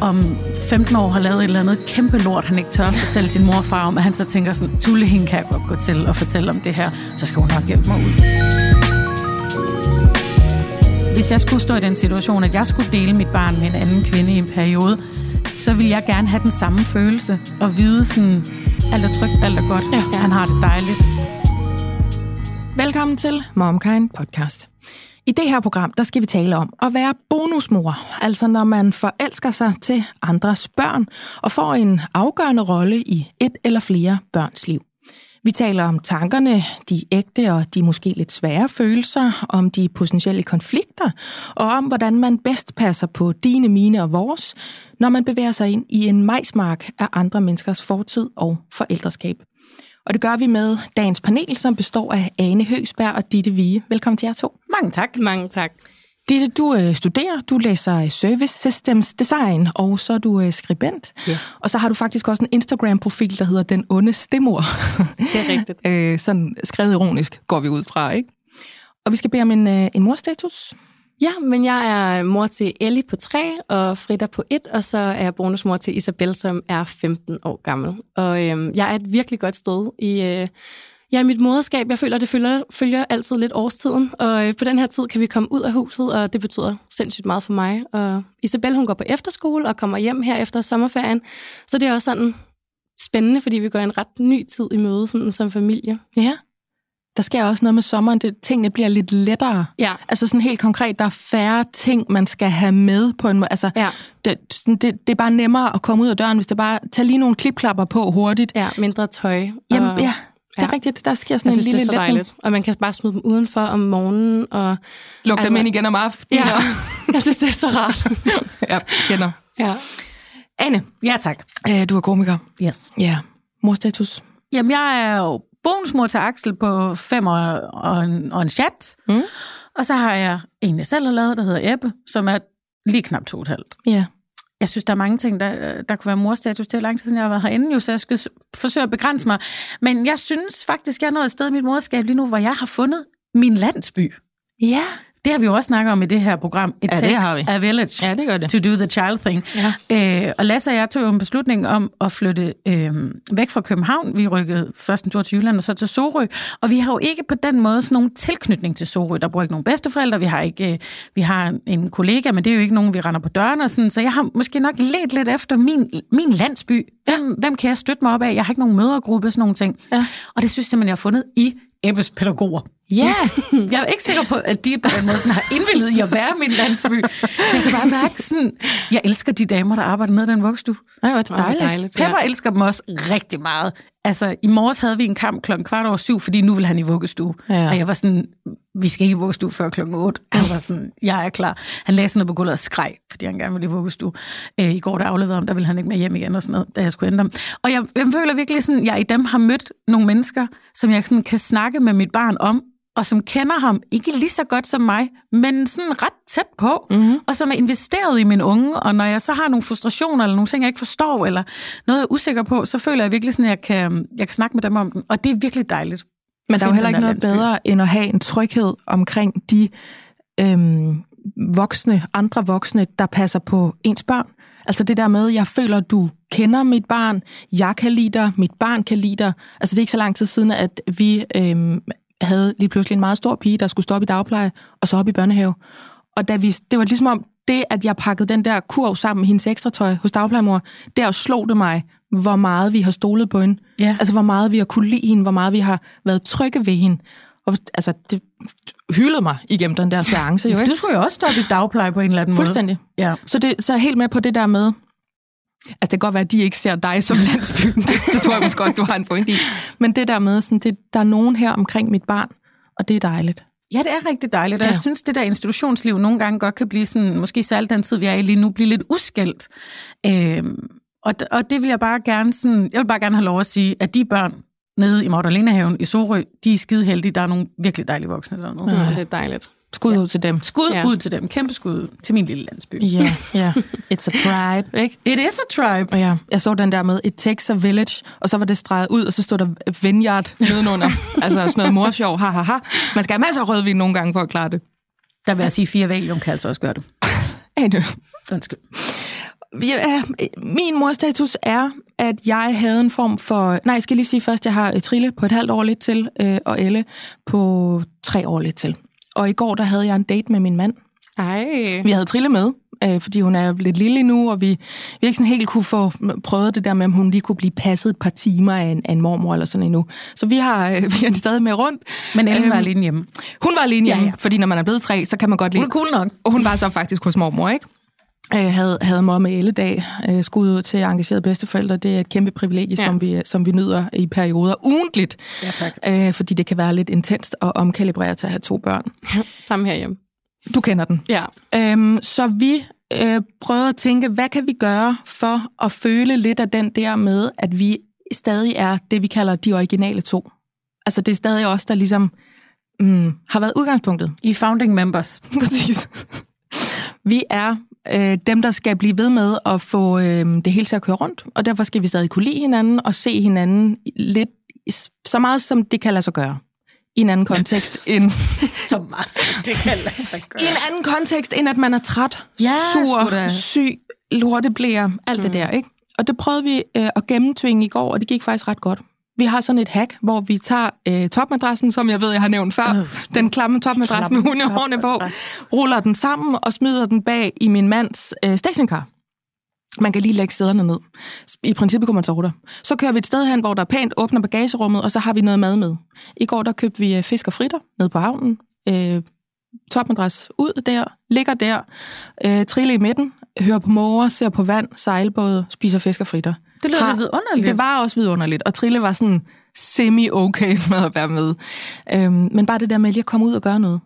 om 15 år har lavet et eller andet kæmpe lort, han ikke tør fortælle sin mor og far om, at han så tænker sådan, Tulle, hende kan jeg godt gå til og fortælle om det her, så skal hun nok hjælpe mig ud. Hvis jeg skulle stå i den situation, at jeg skulle dele mit barn med en anden kvinde i en periode, så vil jeg gerne have den samme følelse og vide sådan, alt er trygt, alt er godt, ja. han har det dejligt. Velkommen til MomKind Podcast. I det her program, der skal vi tale om at være bonusmor, altså når man forelsker sig til andres børn og får en afgørende rolle i et eller flere børns liv. Vi taler om tankerne, de ægte og de måske lidt svære følelser, om de potentielle konflikter, og om hvordan man bedst passer på dine, mine og vores, når man bevæger sig ind i en majsmark af andre menneskers fortid og forældreskab. Og det gør vi med dagens panel, som består af Ane Høgsberg og Ditte Vige. Velkommen til jer to. Mange tak. Mange tak. Ditte, du øh, studerer, du læser Service Systems Design, og så er du øh, skribent. Ja. Og så har du faktisk også en Instagram-profil, der hedder Den Onde Stemor. Det er rigtigt. øh, sådan skrevet ironisk går vi ud fra, ikke? Og vi skal bede om en, øh, en morstatus. Ja, men jeg er mor til Ellie på 3 og Frida på 1, og så er jeg bonusmor til Isabel, som er 15 år gammel. Og øhm, jeg er et virkelig godt sted i, øh, ja, i mit moderskab. Jeg føler, det følger, følger altid lidt årstiden, og øh, på den her tid kan vi komme ud af huset, og det betyder sindssygt meget for mig. Og Isabel, hun går på efterskole og kommer hjem her efter sommerferien, så det er også sådan spændende, fordi vi går en ret ny tid i møde sådan, som familie. Ja. Der sker også noget med sommeren, det, tingene bliver lidt lettere. Ja. Altså sådan helt konkret, der er færre ting, man skal have med på en måde. Altså, Ja. det, det, det er bare nemmere at komme ud af døren, hvis det bare tager lige nogle klipklapper på hurtigt. Ja, mindre tøj. Jamen, og- ja, det er ja. rigtigt. Der sker sådan Jeg en synes, det lille er så letning. dejligt. Og man kan bare smide dem udenfor om morgenen. Og, Luk dem Altså- ind igen om aftenen. ja, jeg synes, det er så rart. ja, kender. ja. Anne, Ja, tak. øh, du er komiker. Yes. Ja, morstatus. Jamen, jeg er jo bonusmor til Axel på fem og, og, en, og en chat. Mm. Og så har jeg en, jeg selv har lavet, der hedder Ebbe, som er lige knap to og et halvt. Ja. Jeg synes, der er mange ting, der, der kunne være morstatus. Det er lang tid siden, jeg har været herinde, jo, så jeg skal forsøge at begrænse mig. Men jeg synes faktisk, jeg er nået et sted i mit moderskab lige nu, hvor jeg har fundet min landsby. Ja. Det har vi jo også snakket om i det her program. It Ja, det takes har vi. a village Ja, det gør det. to do the child thing. Ja. Øh, og Lasse og jeg tog jo en beslutning om at flytte øh, væk fra København. Vi rykkede først en tur til Jylland og så til Sorø. Og vi har jo ikke på den måde sådan nogen tilknytning til Sorø. Der bor ikke nogen bedsteforældre. Vi har, ikke, øh, vi har en, kollega, men det er jo ikke nogen, vi render på døren og sådan. Så jeg har måske nok let lidt efter min, min landsby. Hvem, hvem kan jeg støtte mig op af? Jeg har ikke nogen mødergruppe, sådan nogle ting. Ja. Og det synes jeg simpelthen, jeg har fundet i Ebbes pædagoger. Ja. Jeg er ikke sikker på, at de på den måde sådan har indvildet i at være min landsby. Jeg kan bare mærke sådan, jeg elsker de damer, der arbejder i den vuggestue. Ej, hvor er det Åh, det er dejligt. dejligt. Pepper elsker dem også rigtig meget. Altså, i morges havde vi en kamp klokken kvart over syv, fordi nu vil han i vuggestue. Ja. Og jeg var sådan, vi skal ikke i vuggestue før klokken otte. Han var sådan, jeg er klar. Han lagde sådan noget på gulvet og skreg, fordi han gerne ville i vuggestue. Øh, I går, der afleverede ham, der ville han ikke med hjem igen og sådan noget, da jeg skulle hente ham. Og jeg, jeg føler virkelig sådan, jeg i dem har mødt nogle mennesker, som jeg sådan kan snakke med mit barn om, og som kender ham, ikke lige så godt som mig, men sådan ret tæt på, mm-hmm. og som er investeret i min unge, og når jeg så har nogle frustrationer, eller nogle ting, jeg ikke forstår, eller noget, jeg er usikker på, så føler jeg virkelig sådan, at jeg kan, jeg kan snakke med dem om den, og det er virkelig dejligt. Men der er jo heller ikke noget landsby. bedre, end at have en tryghed omkring de øhm, voksne, andre voksne, der passer på ens børn. Altså det der med, jeg føler, du kender mit barn, jeg kan lide dig, mit barn kan lide dig. Altså det er ikke så lang tid siden, at vi øhm, havde lige pludselig en meget stor pige, der skulle stoppe i dagpleje, og så op i børnehave. Og da vi, det var ligesom om, det, at jeg pakkede den der kurv sammen med hendes ekstra tøj hos dagplejemor, der slog det mig, hvor meget vi har stolet på hende. Ja. Altså, hvor meget vi har kunne lide hende, hvor meget vi har været trygge ved hende. Og, altså, det hyldede mig igennem den der seance. Jo, ikke? Du skulle jo også stoppe i dagpleje på en eller anden måde. Fuldstændig. Ja. Så, det, så er jeg helt med på det der med, altså det kan godt være, at de ikke ser dig som landsbyen. det, tror jeg måske godt, du har en point i. Men det der med, sådan, det, der er nogen her omkring mit barn, og det er dejligt. Ja, det er rigtig dejligt, og ja. Jeg synes, det der institutionsliv nogle gange godt kan blive sådan, måske særligt den tid, vi er i lige nu, blive lidt uskældt. Øhm, og, og det vil jeg bare gerne sådan, jeg vil bare gerne have lov at sige, at de børn nede i Magdalenahaven i Sorø, de er skide heldige. Der er nogle virkelig dejlige voksne dernede. Ja, det er dejligt. Skud ud til dem. Skud ja. Ja. ud til dem. Kæmpe skud til min lille landsby. Ja, ja. It's a tribe, ikke? It is a tribe. Og ja, jeg så den der med, it takes a village, og så var det streget ud, og så stod der vineyard nedenunder. altså sådan noget morsjov, ha, ha, ha. Man skal have masser af rødvin nogle gange for at klare det. Der vil jeg sige, fire valium kan altså også gøre det. Ane, Undskyld. Ja, min morstatus er, at jeg havde en form for... Nej, jeg skal lige sige først, at jeg har Trille på et halvt år lidt til, øh, og Elle på tre år lidt til. Og i går, der havde jeg en date med min mand. Ej. Vi havde Trille med, øh, fordi hun er lidt lille nu, og vi, vi ikke sådan helt kunne få prøvet det der med, om hun lige kunne blive passet et par timer af en, af en mormor eller sådan endnu. Så vi har, øh, vi har stadig med rundt. Men Ellen Øhm, var alene hjemme. Hun var alene hjemme, Ja, ja, fordi når man er blevet tre, så kan man godt lide... Hun er cool nok. Og hun var så faktisk hos mormor, ikke? Øh, havde, havde mor med elledag, øh, skud ud til engagerede bedsteforældre. Det er et kæmpe privilegie, Ja. som, vi, som vi nyder i perioder ugentligt. Ja, tak. Øh, fordi det kan være lidt intenst at omkalibrere til at have to børn. Sammen herhjemme. Du kender den. Ja. Øhm, så vi øh, prøvede at tænke, hvad kan vi gøre for at føle lidt af den der med, at vi stadig er det, vi kalder de originale to. Altså det er stadig os, der ligesom mm, har været udgangspunktet. I founding members. Præcis. Vi er øh, dem, der skal blive ved med at få øh, det hele til at køre rundt, og derfor skal vi stadig kunne lide hinanden og se hinanden lidt så meget, som det kan lade sig gøre. I en anden kontekst end, Så meget, som det kan lade sig gøre. i en anden kontekst, end at man er træt, Ja, sur, da. syg, lorteblære, alt mm. det der, ikke? Og det prøvede vi øh, at gennemtvinge i går, og det gik faktisk ret godt. Vi har sådan et hack, hvor vi tager øh, topmadrassen, som jeg ved, jeg har nævnt før, Øh, den klamme topmadras med hundehårene på, ruller den sammen og smider den bag i min mands øh, stationcar. Man kan lige lægge sæderne ned. I princippet kunne man sove der. Så kører vi et sted hen, hvor der er pænt, åbner bagagerummet, og så har vi noget mad med. I går der købte vi øh, fisk og fritter ned på havnen. Øh, topmadras ud der, ligger der, øh, trille i midten, hører på måger, ser på vand, sejlbåde, spiser fisk og fritter. Det lyder lidt vidunderligt. Det var også vidunderligt, og Trille var sådan semi-okay med at være med. Øhm, men bare det der med lige at komme ud og gøre noget.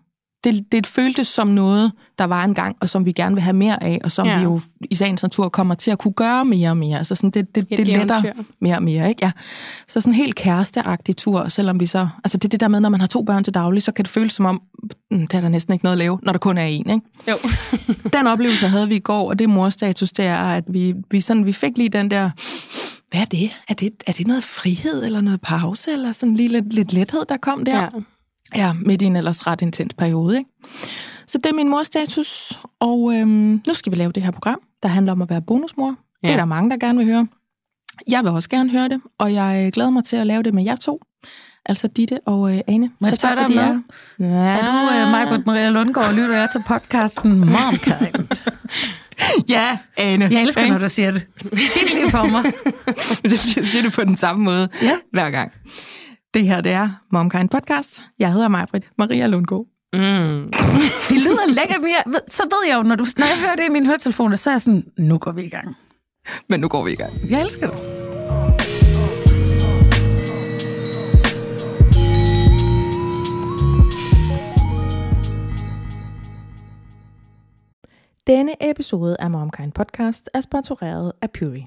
Det, det føltes som noget, der var engang, og som vi gerne vil have mere af, og som Ja. vi jo i sagens natur kommer til at kunne gøre mere og mere. Altså sådan, det, det, Et det letter eventyr. mere og mere, ikke? Ja. Så sådan en helt kæresteagtig tur, selvom vi så... Altså det er det der med, når man har to børn til daglig, så kan det føles som om, mm, der er der næsten ikke noget at lave, når der kun er en, ikke? Jo. den oplevelse havde vi i går, og det morstatus, det er, at vi, vi, sådan, vi fik lige den der, hvad er det? Er, det? er det noget frihed, eller noget pause, eller sådan lige lidt, lidt lethed, der kom der? Ja. Ja midt i en ellers ret intens periode, ikke? Så det er min morstatus, og øhm, nu skal vi lave det her program, der handler om at være bonusmor. Ja. Det er der mange, der gerne vil høre. Jeg vil også gerne høre det, og jeg glæder mig til at lave det med jer to. Altså Ditte og øh, Ane. Må jeg spørge dig om noget? Ja. Er du uh, Majbert Maria Lundgaard, og lytter jeg til podcasten Momkind? Ja, Ane. Jeg elsker, Ikke? når du siger det. Sig det lige for mig. det siger du på den samme måde Ja. hver gang. Det her, det er Momkind Podcast. Jeg hedder Majbrit Maria Lundgaard. Mm. Det lyder lækkert, men jeg, ved- så ved jeg jo, når, du, når jeg hører det i min høretelefoner, så er jeg sådan, nu går vi i gang. Men nu går vi i gang. Jeg elsker det. Denne episode af Momkind Podcast er sponsoreret af Puri.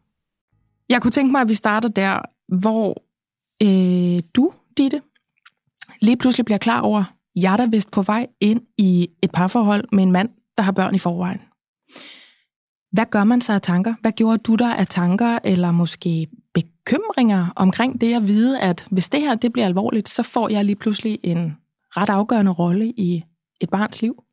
Jeg kunne tænke mig, at vi starter der, hvor øh, du, Ditte, lige pludselig bliver klar over, jeg er da vist på vej ind i et parforhold med en mand, der har børn i forvejen. Hvad gør man sig af tanker? Hvad gjorde du der af tanker, eller måske bekymringer omkring det at vide, at hvis det her det bliver alvorligt, så får jeg lige pludselig en ret afgørende rolle i et barns liv?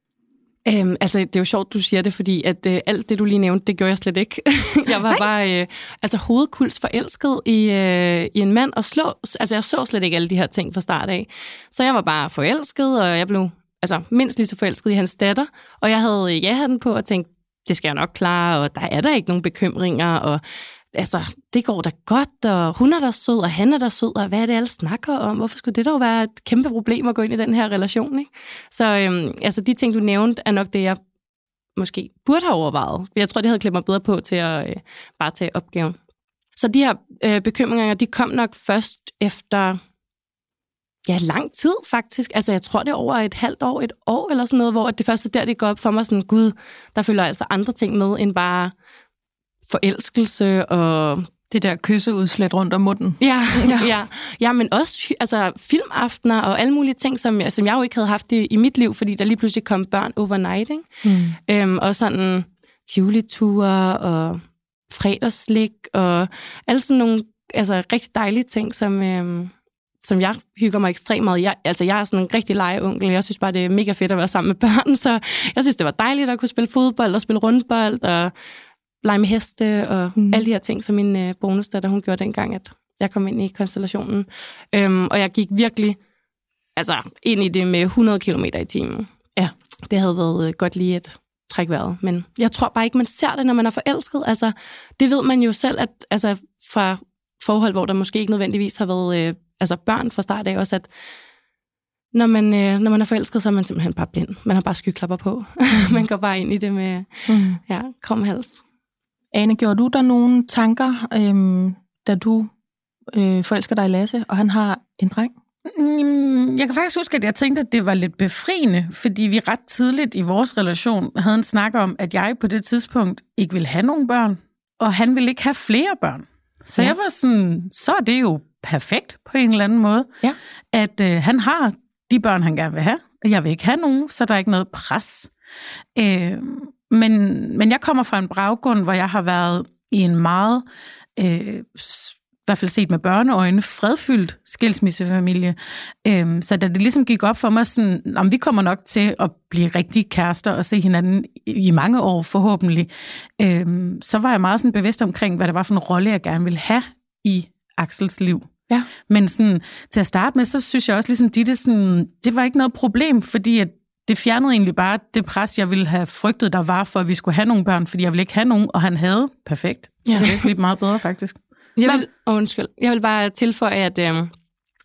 Øhm, altså, det er jo sjovt, du siger det, fordi at øh, alt det, du lige nævnte, det gjorde jeg slet ikke. jeg var Nej. bare øh, altså, hovedkuls forelsket i, øh, i en mand, og slå, altså, jeg så slet ikke alle de her ting fra start af. Så jeg var bare forelsket, og jeg blev altså, mindst lige så forelsket i hans datter, og jeg havde ja-hatten på og tænkte, det skal jeg nok klare, og der er der ikke nogen bekymringer, og altså, det går da godt, og hun er da sød, og han er da sød, og hvad er det, alle snakker om? Hvorfor skulle det dog være et kæmpe problem at gå ind i den her relation, ikke? Så øhm, altså, de ting, du nævnte, er nok det, jeg måske burde have overvejet. Jeg tror, det havde klædt mig bedre på til at øh, bare tage opgaven. Så de her øh, bekymringer, de kom nok først efter ja, lang tid faktisk. Altså, jeg tror, det er over et halvt år, et år eller sådan noget, hvor det første der, det går op for mig sådan, gud, der følger altså andre ting med, end bare forelskelse og det der kysseudslæt rundt om munden. Ja, ja. ja. ja men også altså, filmaftener og alle mulige ting, som, som jeg jo ikke havde haft i, i mit liv, fordi der lige pludselig kom børn overnight. Ikke? Mm. Øhm, og sådan tivoli-ture og fredagsslik og alle sådan nogle altså, rigtig dejlige ting, som, øhm, som jeg hygger mig ekstremt meget. Jeg, altså, jeg er sådan en rigtig legeonkel. Jeg synes bare, det er mega fedt at være sammen med børn, så jeg synes, det var dejligt at kunne spille fodbold og spille rundbold og lege med heste og mm. alle de her ting, som min øh, bonusdatter, hun gjorde dengang, at jeg kom ind i konstellationen. Øhm, og jeg gik virkelig altså, ind i det med 100 km i timen. Ja. Det havde været øh, godt lige et træk vejret. Men jeg tror bare ikke, man ser det, når man er forelsket. Altså, det ved man jo selv, at altså, fra forhold, hvor der måske ikke nødvendigvis har været øh, altså børn fra start af også, at når man, øh, når man er forelsket, så er man simpelthen bare blind. Man har bare skyklapper på. man går bare ind i det med mm. ja, krom hals. Ane, gjorde du der nogle tanker, øhm, da du øh, forelsker dig i Lasse, og han har en dreng? Mm, jeg kan faktisk huske, at jeg tænkte, at det var lidt befriende, fordi vi ret tidligt i vores relation havde en snak om, at jeg på det tidspunkt ikke ville have nogen børn, og han ville ikke have flere børn. Så ja. jeg var sådan, så er det jo perfekt på en eller anden måde, ja. at øh, han har de børn, han gerne vil have, og jeg vil ikke have nogen, så der er ikke noget pres. Øh, men, men jeg kommer fra en baggrund, hvor jeg har været i en meget, øh, i hvert fald set med børneøjne, fredfyldt skilsmissefamilie. Øh, så da det ligesom gik op for mig, sådan, om vi kommer nok til at blive rigtige kærester og se hinanden i mange år forhåbentlig, øh, så var jeg meget sådan bevidst omkring, hvad det var for en rolle, jeg gerne ville have i Axels liv. Ja. Men sådan, til at starte med, så synes jeg også, ligesom Ditte, sådan, det var ikke noget problem, fordi at det fjernede egentlig bare det pres, jeg ville have frygtet, der var for, at vi skulle have nogle børn, fordi jeg ville ikke have nogen, og han havde. Perfekt. Så ja. det blive meget bedre, faktisk. Jeg vil, oh, undskyld. Jeg vil bare tilføje, at øh,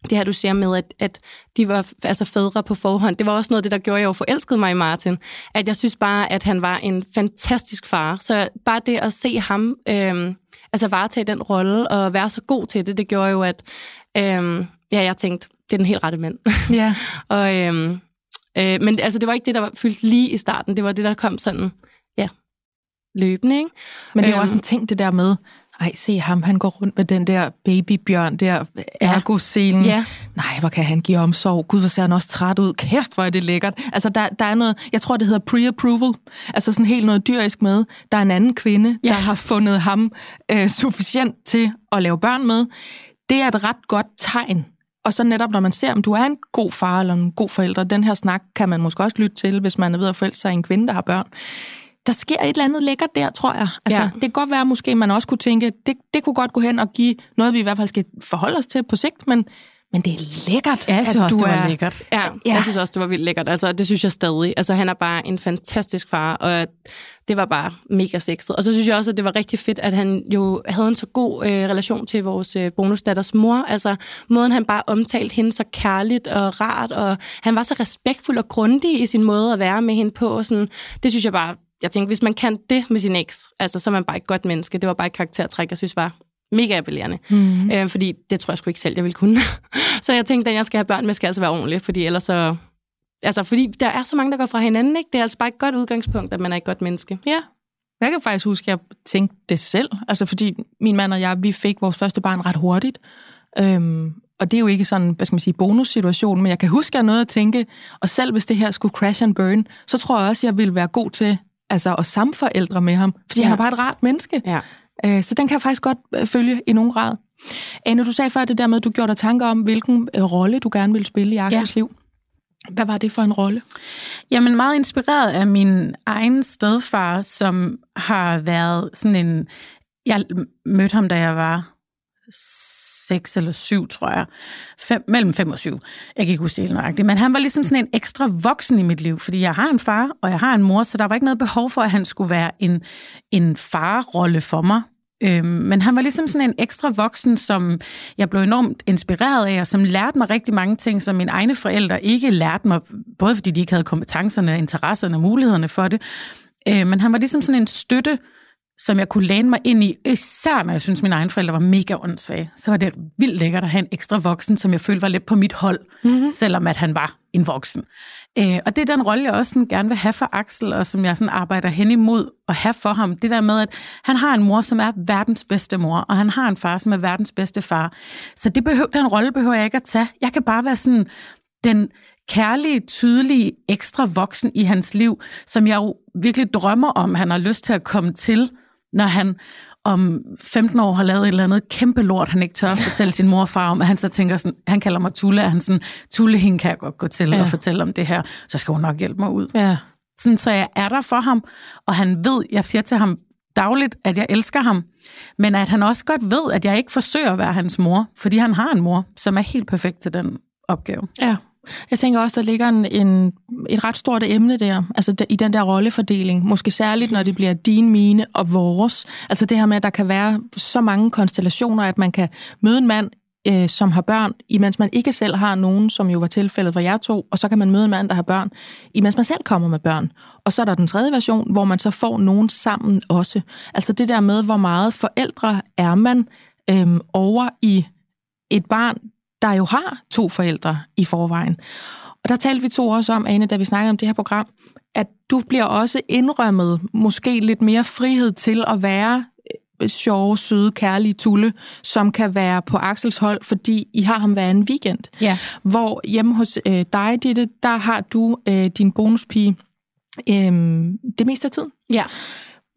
det her, du siger med, at, at de var altså fædre på forhånd, det var også noget af det, der gjorde, at jeg jo forelskede mig i Martin. At jeg synes bare, at han var en fantastisk far. Så bare det at se ham øh, altså varetage den rolle og være så god til det, det gjorde jo, at øh, ja, jeg tænkte, det er den helt rette mand. Ja. og, øh, øh, men altså, det var ikke det, der var fyldt lige i starten. Det var det, der kom sådan, ja, løbende. Ikke? Men det er jo også en ting, det der med, ej, se ham, han går rundt med den der babybjørn der, ergo-selen. Ja. Nej, hvor kan han give omsorg. Gud, hvor ser han også træt ud. Kæft, hvor er det lækkert. Altså, der, der er noget, jeg tror, det hedder pre-approval. Altså sådan helt noget dyrisk med. Der er en anden kvinde, ja. der har fundet ham øh, sufficient til at lave børn med. Det er et ret godt tegn. Og så netop, når man ser, om du er en god far eller en god forælder, den her snak kan man måske også lytte til, hvis man er ved at forælde sig en kvinde, der har børn der sker et eller andet lækkert der, tror jeg. Altså, ja. Det kan godt være, at måske man også kunne tænke, det, det kunne godt gå hen og give noget, vi i hvert fald skal forholde os til på sigt, men, men det er lækkert, ja, jeg synes også, det var er... lækkert. Ja, ja, jeg synes også, det var vildt lækkert. Altså, det synes jeg stadig. Altså, han er bare en fantastisk far, og det var bare mega sexet. Og så synes jeg også, at det var rigtig fedt, at han jo havde en så god øh, relation til vores øh, bonusdatters mor. Altså, måden han bare omtalte hende så kærligt og rart, og han var så respektfuld og grundig i sin måde at være med hende på. Og sådan, det synes jeg bare jeg tænkte, hvis man kan det med sin eks, altså, så er man bare et godt menneske. Det var bare et karaktertræk, jeg synes var mega appellerende. Mm. Øh, fordi det tror jeg sgu ikke selv, jeg ville kunne. så jeg tænkte, at jeg skal have børn med, skal altså være ordentlig, fordi ellers så... Altså, fordi der er så mange, der går fra hinanden, ikke? Det er altså bare et godt udgangspunkt, at man er et godt menneske. Ja. Jeg kan faktisk huske, at jeg tænkte det selv. Altså, fordi min mand og jeg, vi fik vores første barn ret hurtigt. Øhm, og det er jo ikke sådan, hvad skal man sige, bonussituation, men jeg kan huske, at jeg noget at tænke, og selv hvis det her skulle crash and burn, så tror jeg også, at jeg ville være god til altså at samforældre med ham, fordi ja. han er bare et rart menneske. Ja. Øh, så den kan jeg faktisk godt øh, følge i nogen grad. Anne, du sagde før det der med, at du gjorde dig tanker om, hvilken øh, rolle du gerne ville spille i Axels ja. liv. Hvad var det for en rolle? Jamen meget inspireret af min egen stedfar, som har været sådan en... Jeg mødte ham, da jeg var seks eller syv, tror jeg. Fem, mellem fem og syv. Jeg kan ikke huske det helt nøjagtigt. Men han var ligesom sådan en ekstra voksen i mit liv, fordi jeg har en far, og jeg har en mor, så der var ikke noget behov for, at han skulle være en, en farrolle for mig. Øhm, men han var ligesom sådan en ekstra voksen, som jeg blev enormt inspireret af, og som lærte mig rigtig mange ting, som mine egne forældre ikke lærte mig, både fordi de ikke havde kompetencerne, interesserne og mulighederne for det. Øh, men han var ligesom sådan en støtte, som jeg kunne læne mig ind i, især når jeg synes, mine egne forældre var mega åndssvage. Så var det vildt lækkert at have en ekstra voksen, som jeg følte var lidt på mit hold, mm-hmm. selvom at han var en voksen. Øh, og det er den rolle, jeg også sådan gerne vil have for Axel, og som jeg sådan arbejder hen imod at have for ham. Det der med, at han har en mor, som er verdens bedste mor, og han har en far, som er verdens bedste far. Så det behøver, den rolle behøver jeg ikke at tage. Jeg kan bare være sådan den kærlige, tydelige, ekstra voksen i hans liv, som jeg jo virkelig drømmer om, han har lyst til at komme til, når han om 15 år har lavet et eller andet kæmpe lort, han ikke tør at fortælle sin mor og far om, at han så tænker sådan, han kalder mig Tulle, og han sådan, Tulle, hende kan jeg godt gå til ja. og fortælle om det her, så skal hun nok hjælpe mig ud. Ja. Sådan, så jeg er der for ham, og han ved, jeg siger til ham dagligt, at jeg elsker ham, men at han også godt ved, at jeg ikke forsøger at være hans mor, fordi han har en mor, som er helt perfekt til den opgave. Ja. Jeg tænker også, der ligger en, en, et ret stort emne der, altså der, i den der rollefordeling. Måske særligt, når det bliver din, mine og vores. Altså det her med, at der kan være så mange konstellationer, at man kan møde en mand, øh, som har børn, imens man ikke selv har nogen, som jo var tilfældet for jer to, og så kan man møde en mand, der har børn, imens man selv kommer med børn. Og så er der den tredje version, hvor man så får nogen sammen også. Altså det der med, hvor meget forældre er man øh, over i et barn, der jo har to forældre i forvejen. Og der talte vi to også om, Ane, da vi snakkede om det her program, at du bliver også indrømmet måske lidt mere frihed til at være øh, sjove, søde, kærlige Tulle, som kan være på Axels hold, fordi I har ham hver en weekend. Ja. Hvor hjemme hos øh, dig, Ditte, der har du øh, din bonuspige øh, det meste af tiden. Ja.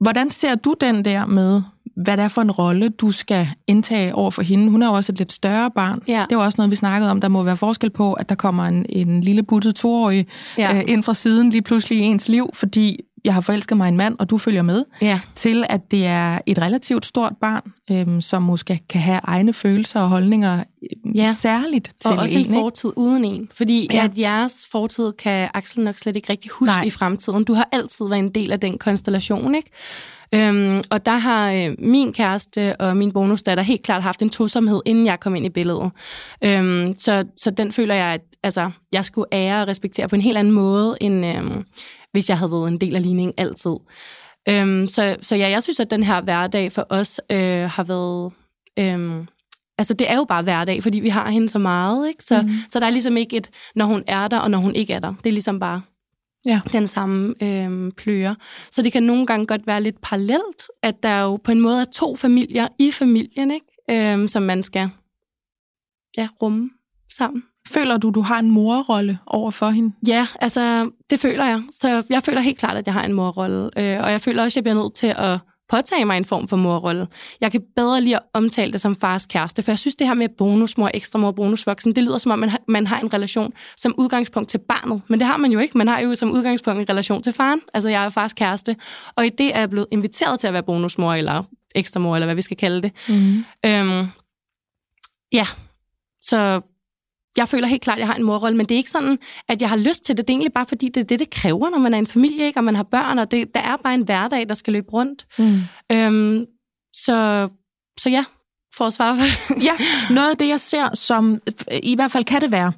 Hvordan ser du den der med, hvad det er for en rolle, du skal indtage over for hende. Hun er jo også et lidt større barn. Ja. Det var også noget, vi snakkede om. Der må være forskel på, at der kommer en, en lille buttet toårig ja. øh, ind fra siden lige pludselig i ens liv, fordi jeg har forelsket mig en mand, og du følger med, ja. til at det er et relativt stort barn, øhm, som måske kan have egne følelser og holdninger øhm, ja. særligt til Og også en, en fortid ikke? uden en. Fordi ja. at jeres fortid kan Axel nok slet ikke rigtig huske Nej. i fremtiden. Du har altid været en del af den konstellation, ikke? Øhm, og der har øh, min kæreste og min bonusdatter helt klart haft en tosomhed, inden jeg kom ind i billedet. Øhm, så, så den føler jeg, at altså, jeg skulle ære og respektere på en helt anden måde, end øhm, hvis jeg havde været en del af ligningen altid. Øhm, så, så ja, jeg synes, at den her hverdag for os øh, har været... Øhm, altså, det er jo bare hverdag, fordi vi har hende så meget, ikke? Så, mm. så der er ligesom ikke et, når hun er der, og når hun ikke er der. Det er ligesom bare ja. den samme øh, pløyer. Så det kan nogle gange godt være lidt parallelt, at der jo på en måde er to familier i familien, ikke? Øh, som man skal ja, rumme sammen. Føler du, du har en morrolle over for hende? Ja, altså det føler jeg. Så jeg føler helt klart, at jeg har en morrolle. Øh, og jeg føler også, at jeg bliver nødt til at påtage mig en form for morrolle. Jeg kan bedre lige at omtale det som fars kæreste, for jeg synes, det her med bonusmor, ekstra mor, bonusvoksen, det lyder som om, man har, man har en relation som udgangspunkt til barnet. Men det har man jo ikke. Man har jo som udgangspunkt en relation til faren. Altså, jeg er fars kæreste. Og i det er jeg blevet inviteret til at være bonusmor, eller ekstra mor, eller hvad vi skal kalde det. Mm. Øhm, ja, så jeg føler helt klart, at jeg har en morrolle, men det er ikke sådan, at jeg har lyst til det. Det er egentlig bare, fordi det er det, det kræver, når man er en familie, ikke? og man har børn, og det, der er bare en hverdag, der skal løbe rundt. Mm. Øhm, så, så ja, for at svare på Ja, noget af det, jeg ser som, i hvert fald kan det være,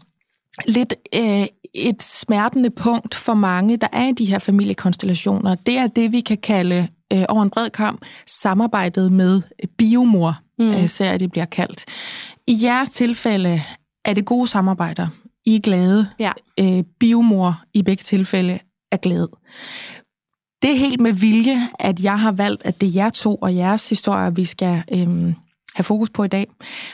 lidt øh, et smertende punkt for mange, der er i de her familiekonstellationer, det er det, vi kan kalde øh, over en bred kamp samarbejdet med biomor, mm. øh, så det bliver kaldt. I jeres tilfælde er det gode samarbejder. I er glade. Ja. Øh, biomor i begge tilfælde er glad. Det er helt med vilje, at jeg har valgt, at det er jer to og jeres historier, vi skal øhm, have fokus på i dag.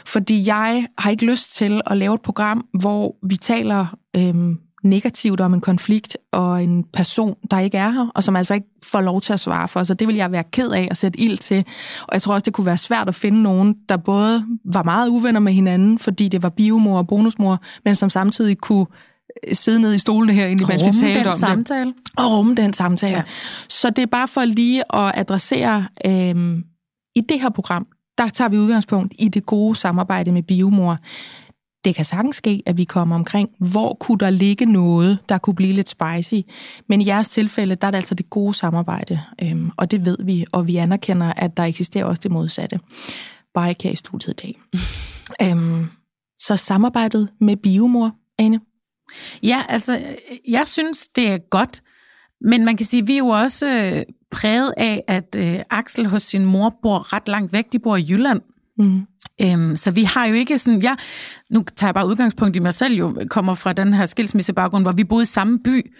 Fordi jeg har ikke lyst til at lave et program, hvor vi taler øhm, negativt om en konflikt og en person, der ikke er her, og som altså ikke får lov til at svare for. Så det vil jeg være ked af at sætte ild til. Og jeg tror også, det kunne være svært at finde nogen, der både var meget uvenner med hinanden, fordi det var biomor og bonusmor, men som samtidig kunne øh, sidde ned i stolene her, mens vi talte om samtale. det. Og rumme den samtale. Ja. Så det er bare for lige at adressere, øhm, i det her program, der tager vi udgangspunkt i det gode samarbejde med biomor. Det kan sagtens ske, at vi kommer omkring, hvor kunne der ligge noget, der kunne blive lidt spicy. Men i jeres tilfælde, der er det altså det gode samarbejde, øhm, og det ved vi, og vi anerkender, at der eksisterer også det modsatte. Bare ikke her i studiet i dag. øhm, så samarbejdet med biomor, Ane? Ja, altså, jeg synes, det er godt, men man kan sige, at vi er jo også øh, præget af, at øh, Axel hos sin mor bor ret langt væk. De bor i Jylland. Mm. Mm. Øhm, så vi har jo ikke sådan, ja, nu tager jeg bare udgangspunkt i mig selv jo, kommer fra den her skilsmissebaggrund, hvor vi boede i samme by.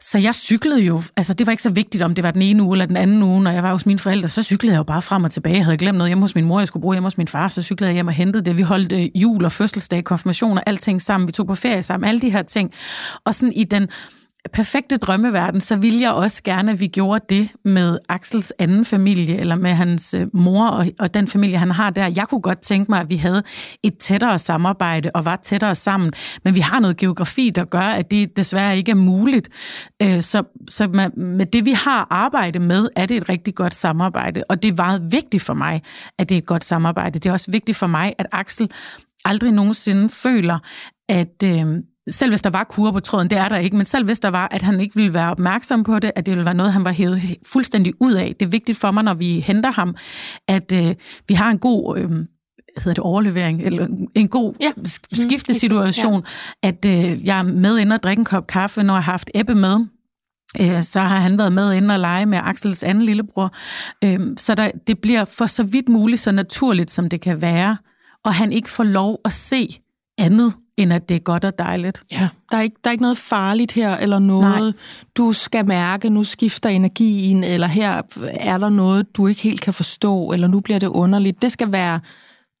Så jeg cyklede jo, altså det var ikke så vigtigt, om det var den ene uge eller den anden uge, når jeg var hos mine forældre, så cyklede jeg jo bare frem og tilbage. Jeg havde glemt noget hjemme hos min mor, jeg skulle bruge hjemme hos min far, så cyklede jeg hjem og hentede det. Vi holdt øh, jul og fødselsdag, konfirmation og alting sammen. Vi tog på ferie sammen, alle de her ting. Og sådan i den perfekte drømmeverden, så ville jeg også gerne, at vi gjorde det med Axels anden familie, eller med hans øh, mor og, og den familie, han har der. Jeg kunne godt tænke mig, at vi havde et tættere samarbejde og var tættere sammen, men vi har noget geografi, der gør, at det desværre ikke er muligt. Øh, så, så med, med det, vi har arbejde med, er det et rigtig godt samarbejde, og det er meget vigtigt for mig, at det er et godt samarbejde. Det er også vigtigt for mig, at Axel aldrig nogensinde føler, at, øh, selv hvis der var kur på tråden, det er der ikke, men selv hvis der var, at han ikke ville være opmærksom på det, at det ville være noget, han var hævet fuldstændig ud af. Det er vigtigt for mig, når vi henter ham, at øh, vi har en god... Øh, hedder det overlevering, eller en god ja. skiftesituation, ja. at øh, jeg er med ind og drikke en kop kaffe, når jeg har haft Ebbe med, øh, så har han været med ind og lege med Axels anden lillebror. Øh, så der, det bliver for så vidt muligt så naturligt, som det kan være, og han ikke får lov at se andet end at det er godt og dejligt. Ja, der er ikke, der er ikke noget farligt her, eller noget, Nej. du skal mærke, nu skifter energien, eller her er der noget, du ikke helt kan forstå, eller nu bliver det underligt. Det skal være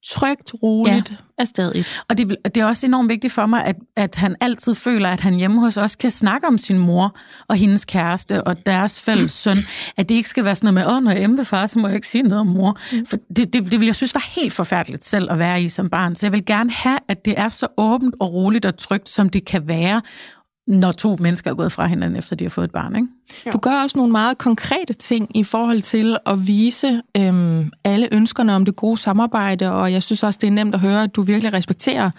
trygt, roligt, ja. afsted. Og det, det er også enormt vigtigt for mig, at, at han altid føler, at han hjemme hos os kan snakke om sin mor og hendes kæreste og deres fælles søn. At det ikke skal være sådan noget med, åh, når jeg er far, så må jeg ikke sige noget om mor. Mm. For det, det, det vil jeg synes var helt forfærdeligt selv at være i som barn. Så jeg vil gerne have, at det er så åbent og roligt og trygt, som det kan være når to mennesker er gået fra hinanden, efter de har fået et barn. Ikke? Du gør også nogle meget konkrete ting i forhold til at vise øhm, alle ønskerne om det gode samarbejde, og jeg synes også, det er nemt at høre, at du virkelig respekterer,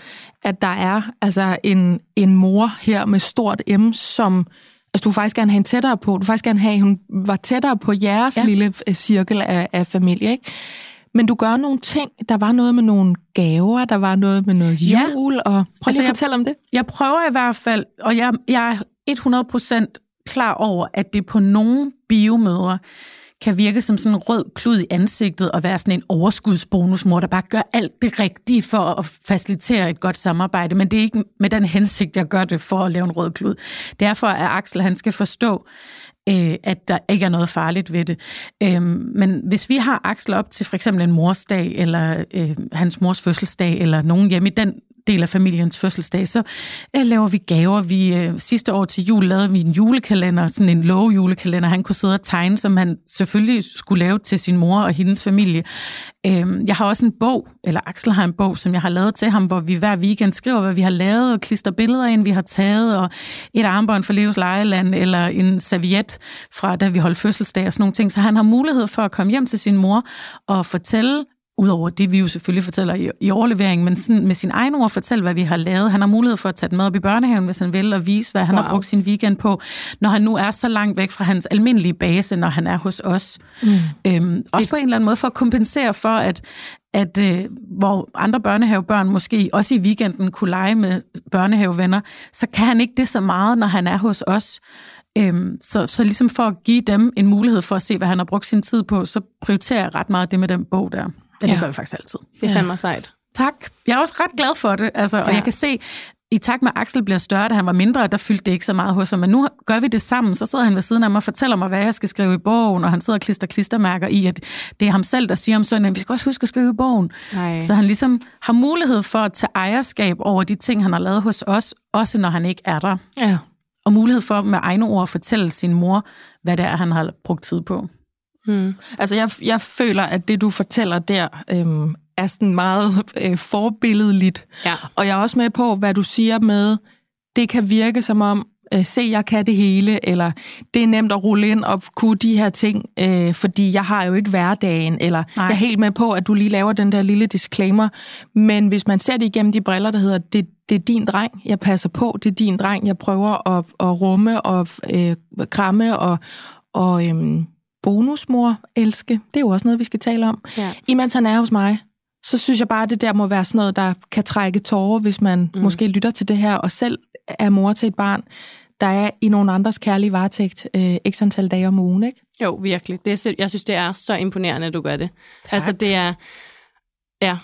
at der er altså en, en mor her med stort M, som altså, du faktisk gerne have en tættere på. Du faktisk gerne have, at hun var tættere på jeres ja. lille øh, cirkel af, af familie. Ikke? Men du gør nogle ting. Der var noget med nogle gaver, der var noget med noget jul, ja. og prøv altså, lige at fortælle om det. Jeg prøver i hvert fald, og jeg, jeg er 100% klar over, at det på nogle biomøder kan virke som sådan en rød klud i ansigtet og være sådan en overskudsbonusmor, der bare gør alt det rigtige for at facilitere et godt samarbejde. Men det er ikke med den hensigt, jeg gør det for at lave en rød klud. Derfor er Axel, han skal forstå, øh, at der ikke er noget farligt ved det. Øh, men hvis vi har Axel op til for eksempel en morsdag, eller øh, hans mors fødselsdag, eller nogen hjemme i den del af familiens fødselsdag, så øh, laver vi gaver. Vi øh, sidste år til jul lavede vi en julekalender, sådan en julekalender, han kunne sidde og tegne, som han selvfølgelig skulle lave til sin mor og hendes familie. Øh, jeg har også en bog, eller Axel har en bog, som jeg har lavet til ham, hvor vi hver weekend skriver, hvad vi har lavet, og klister billeder ind, vi har taget, og et armbånd for Leos Lejeland, eller en serviet fra, da vi holdt fødselsdag og sådan nogle ting. Så han har mulighed for at komme hjem til sin mor og fortælle udover det, vi jo selvfølgelig fortæller i, i overleveringen, men sådan med sin egen ord fortælle, hvad vi har lavet. Han har mulighed for at tage den med op i børnehaven, hvis han vil, og vise, hvad han wow. har brugt sin weekend på, når han nu er så langt væk fra hans almindelige base, når han er hos os. Mm. Øhm, også på en eller anden måde for at kompensere for, at, at øh, hvor andre børnehavebørn måske også i weekenden kunne lege med børnehavevenner, så kan han ikke det så meget, når han er hos os. Øhm, så, så ligesom for at give dem en mulighed for at se, hvad han har brugt sin tid på, så prioriterer jeg ret meget det med den bog der. Ja, det gør vi faktisk altid. Det er fandme sejt. Tak. Jeg er også ret glad for det, altså, og ja. jeg kan se, i takt med, at Axel bliver større, da han var mindre, der fyldte det ikke så meget hos ham. Men nu gør vi det sammen, så sidder han ved siden af mig og fortæller mig, hvad jeg skal skrive i bogen, og han sidder og klister klistermærker i, at det er ham selv, der siger om søndagen, vi skal også huske at skrive i bogen. Nej. Så han ligesom har mulighed for at tage ejerskab over de ting, han har lavet hos os, også når han ikke er der. Ja. Og mulighed for med egne ord at fortælle sin mor, hvad det er, han har brugt tid på. Hmm. Altså, jeg, jeg føler, at det, du fortæller der, øhm, er sådan meget øh, forbilledeligt. Ja. Og jeg er også med på, hvad du siger med, det kan virke som om, øh, se, jeg kan det hele, eller det er nemt at rulle ind og kunne de her ting, øh, fordi jeg har jo ikke hverdagen, eller Nej. jeg er helt med på, at du lige laver den der lille disclaimer, men hvis man ser det igennem de briller, der hedder, det, det er din dreng, jeg passer på, det er din dreng, jeg prøver at, at rumme og øh, kramme og, og øh, bonusmor elske, det er jo også noget, vi skal tale om. Ja. Imens han er hos mig, så synes jeg bare, at det der må være sådan noget, der kan trække tårer, hvis man mm. måske lytter til det her, og selv er mor til et barn, der er i nogle andres kærlige varetægt øh, x antal dage om ugen, ikke? Jo, virkelig. Det er, jeg synes, det er så imponerende, at du gør det. Tak. Altså, det er... Ja,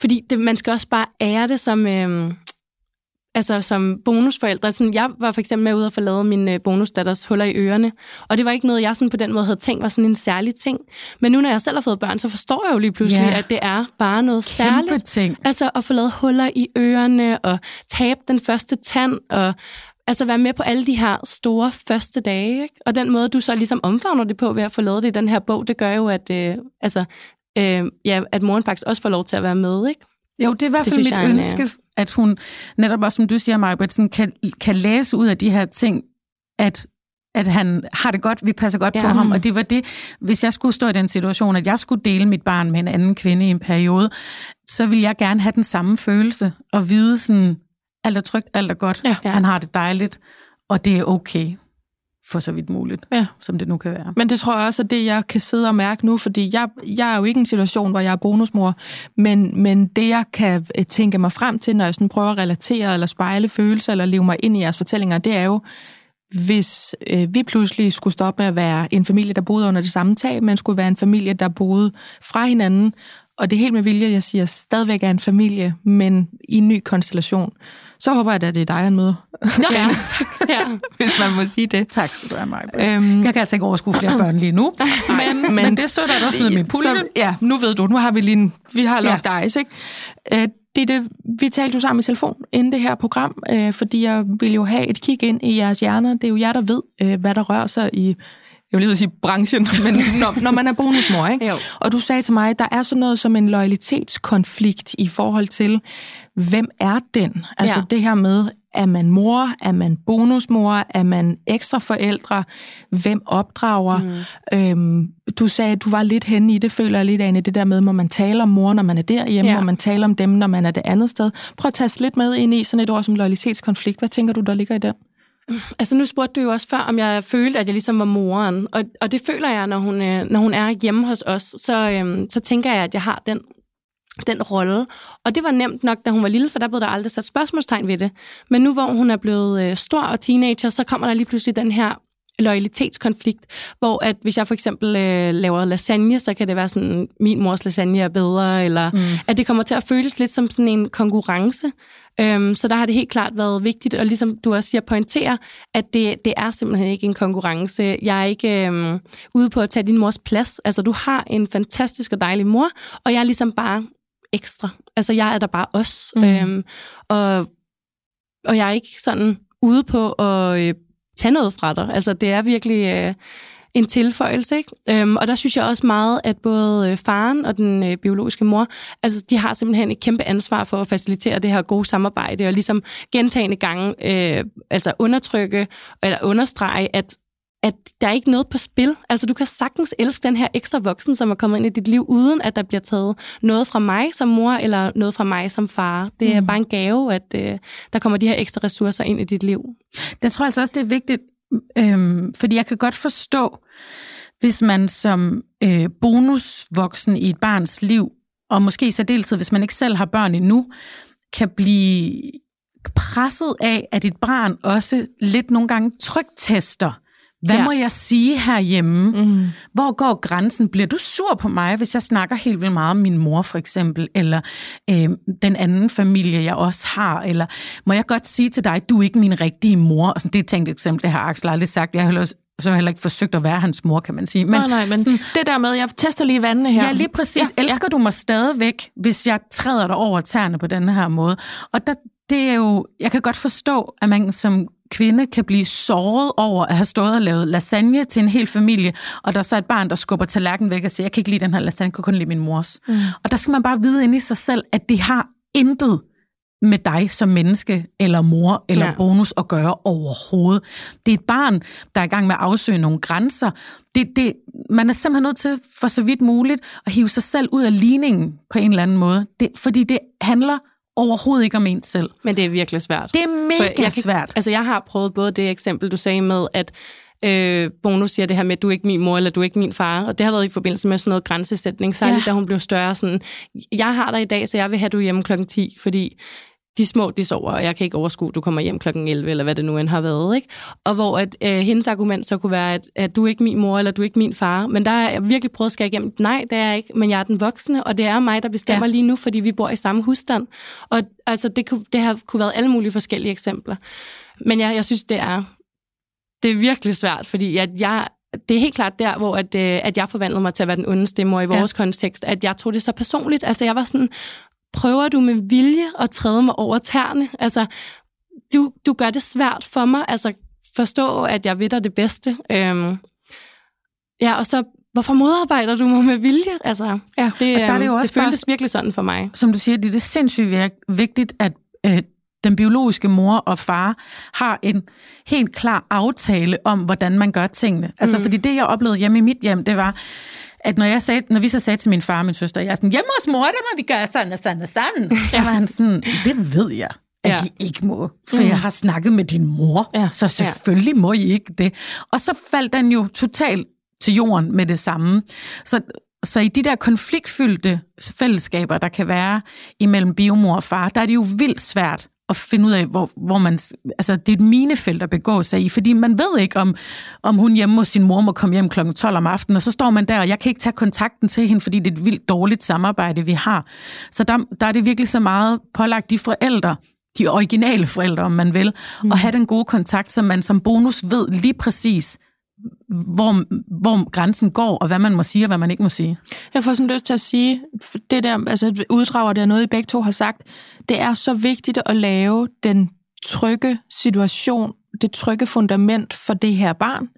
fordi det, man skal også bare ære det som... Øh, altså som bonusforældre. Sådan, jeg var for eksempel med ude og få lavet min øh, bonusdatters huller i ørerne, og det var ikke noget, jeg sådan på den måde havde tænkt var sådan en særlig ting. Men nu, når jeg selv har fået børn, så forstår jeg jo lige pludselig, yeah. at det er bare noget Kæmpe særligt. ting. Altså at få lavet huller i ørerne, og tabe den første tand, og altså være med på alle de her store første dage. Ikke? Og den måde, du så ligesom omfavner det på ved at få lavet det i den her bog, det gør jo, at, øh, altså, øh, ja, at moren faktisk også får lov til at være med. Ikke? Jo, det er i hvert fald mit jeg, ønske, at hun netop også, som du siger, Margaret, kan, kan læse ud af de her ting, at at han har det godt, vi passer godt ja. på ham, og det var det, hvis jeg skulle stå i den situation, at jeg skulle dele mit barn med en anden kvinde i en periode, så ville jeg gerne have den samme følelse, og vide sådan, alt er trygt, alt er godt, ja. han har det dejligt, og det er okay for så vidt muligt, ja. som det nu kan være. Men det tror jeg også er det, jeg kan sidde og mærke nu, fordi jeg, jeg er jo ikke i en situation, hvor jeg er bonusmor, men, men det, jeg kan øh, tænke mig frem til, når jeg sådan prøver at relatere eller spejle følelser eller leve mig ind i jeres fortællinger, det er jo, hvis øh, vi pludselig skulle stoppe med at være en familie, der boede under det samme tag, men skulle være en familie, der boede fra hinanden, og det er helt med vilje, jeg siger, stadigvæk er en familie, men i en ny konstellation. Så håber jeg, at det er dig, han møder. Ja, tak. Ja. Hvis man må sige det. Tak skal du have, Maja. Øhm, jeg kan altså ikke overskue flere børn lige nu, men, men, men det søger der også ned i min pulje. Ja, nu ved du, nu har vi lige en, vi har lagt ja. ice, ikke? Øh, det det, vi talte jo sammen i telefon inden det her program, øh, fordi jeg vil jo have et kig ind i jeres hjerner. Det er jo jer, der ved, øh, hvad der rører sig i jeg vil lige sige branchen, men når, når man er bonusmor, ikke? Jo. Og du sagde til mig, der er sådan noget som en loyalitetskonflikt i forhold til, hvem er den? Altså ja. det her med, er man mor? Er man bonusmor? Er man ekstra forældre? Hvem opdrager? Mm. Øhm, du sagde, at du var lidt henne i det, føler jeg lidt af, det der med, må man tale om mor, når man er derhjemme, ja. må man tale om dem, når man er det andet sted. Prøv at tage lidt med ind i sådan et ord som loyalitetskonflikt. Hvad tænker du, der ligger i den? Altså nu spurgte du jo også før, om jeg følte, at jeg ligesom var moren. Og, og det føler jeg, når hun, øh, når hun er hjemme hos os. Så, øhm, så tænker jeg, at jeg har den den rolle. Og det var nemt nok, da hun var lille, for der blev der aldrig sat spørgsmålstegn ved det. Men nu hvor hun er blevet øh, stor og teenager, så kommer der lige pludselig den her loyalitetskonflikt, hvor at hvis jeg for eksempel øh, laver lasagne, så kan det være sådan, min mors lasagne er bedre, eller mm. at det kommer til at føles lidt som sådan en konkurrence. Øhm, så der har det helt klart været vigtigt, og ligesom du også siger, pointere, at det, det er simpelthen ikke en konkurrence. Jeg er ikke øhm, ude på at tage din mors plads. Altså, du har en fantastisk og dejlig mor, og jeg er ligesom bare ekstra. Altså, jeg er der bare os. Mm. Øhm, og, og jeg er ikke sådan ude på at øh, tage noget fra dig. Altså, det er virkelig... Øh, en tilføjelse. Ikke? Øhm, og der synes jeg også meget, at både øh, faren og den øh, biologiske mor, altså de har simpelthen et kæmpe ansvar for at facilitere det her gode samarbejde, og ligesom gentagende gange øh, altså undertrykke eller understrege, at at der er ikke noget på spil. Altså, du kan sagtens elske den her ekstra voksen, som er kommet ind i dit liv, uden at der bliver taget noget fra mig som mor, eller noget fra mig som far. Det er mm. bare en gave, at øh, der kommer de her ekstra ressourcer ind i dit liv. Det tror jeg altså også, det er vigtigt, Øhm, fordi jeg kan godt forstå, hvis man som øh, bonusvoksen i et barns liv, og måske i særdeleshed, hvis man ikke selv har børn endnu, kan blive presset af, at et barn også lidt nogle gange trygtester, hvad ja. må jeg sige herhjemme? Mm. Hvor går grænsen? Bliver du sur på mig, hvis jeg snakker helt vildt meget om min mor, for eksempel? Eller øh, den anden familie, jeg også har? Eller må jeg godt sige til dig, du er ikke min rigtige mor? Og sådan, det er et tænkt eksempel, det har Axel aldrig sagt. Jeg har også så heller ikke forsøgt at være hans mor, kan man sige. Men, nej, nej, men sådan, det der med, jeg tester lige vandene her. Ja, lige præcis. Ja, Elsker ja. du mig stadigvæk, hvis jeg træder dig over tæerne på den her måde? Og der, det er jo, jeg kan godt forstå, at man som kvinde kan blive såret over at have stået og lavet lasagne til en hel familie, og der er så et barn, der skubber tallerkenen væk og siger, jeg kan ikke lide den her lasagne, jeg kan kun lide min mors. Mm. Og der skal man bare vide ind i sig selv, at det har intet med dig som menneske, eller mor, eller Ja. bonus at gøre overhovedet. Det er et barn, der er i gang med at afsøge nogle grænser. Det, det, man er simpelthen nødt til, for så vidt muligt, at hive sig selv ud af ligningen på en eller anden måde. Det, fordi det handler overhovedet ikke om en selv. Men det er virkelig svært. Det er mega jeg kan, svært. Altså, jeg har prøvet både det eksempel, du sagde med, at øh, Bono siger det her med, at du er ikke min mor, eller du er ikke min far, og det har været i forbindelse med sådan noget grænsesætning, særligt Ja. da hun blev større, sådan, jeg har dig i dag, så jeg vil have, du hjemme klokken 10, fordi de små, de sover, og jeg kan ikke overskue, du kommer hjem klokken 11, eller hvad det nu end har været. Ikke? Og hvor at, øh, hendes argument så kunne være, at, at du er ikke min mor, eller du er ikke min far. Men der har jeg virkelig prøvet at skære igennem, nej, det er jeg ikke, men jeg er den voksne, og det er mig, der bestemmer. Ja. lige nu, fordi vi bor i samme husstand. Og altså, det, kunne, det har kunne været alle mulige forskellige eksempler. Men jeg, jeg synes, det er, det er virkelig svært, fordi at jeg, det er helt klart der, hvor at, øh, at jeg forvandlede mig til at være den onde stemmer i vores ja. kontekst, at jeg tog det så personligt. Altså, jeg var sådan, prøver du med vilje at træde mig over tæerne? Altså, du, du gør det svært for mig. Altså, forstå, at jeg ved dig det bedste. Øhm, ja, og så, hvorfor modarbejder du mig med vilje? Altså, Ja, det, der er det jo øhm, også det føltes bare- virkelig sådan for mig. som du siger, det er det sindssygt vigtigt, at øh, den biologiske mor og far har en helt klar aftale om, hvordan man gør tingene. Altså, mm. fordi det, jeg oplevede hjemme i mit hjem, det var, at når, jeg sagde, når vi så sagde til min far og min søster, jeg er sådan, hjemme hos mor, der må vi gøre sådan og sådan og sådan. Så var han sådan, det ved jeg at Ja. I ikke må, for mm. jeg har snakket med din mor, Ja. ja. så selvfølgelig ja. må I ikke det. Og så faldt den jo totalt til jorden med det samme. Så, så i de der konfliktfyldte fællesskaber, der kan være imellem biomor og far, der er det jo vildt svært at finde ud af, hvor, hvor man... Altså, det er et minefelt at begå sig i, fordi man ved ikke, om, om hun hjemme hos sin mor må komme hjem kl. 12 om aftenen, og så står man der, og jeg kan ikke tage kontakten til hende, fordi det er et vildt dårligt samarbejde, vi har. Så der, der er det virkelig så meget pålagt de forældre, de originale forældre, om man vil, mm. at have den gode kontakt, så man som bonus ved lige præcis, hvor, hvor grænsen går, og hvad man må sige, og hvad man ikke må sige. Jeg får sådan lyst til at sige, det der, altså uddrager der noget, I begge to har sagt, det er så vigtigt at lave den trygge situation, det trygge fundament for det her barn.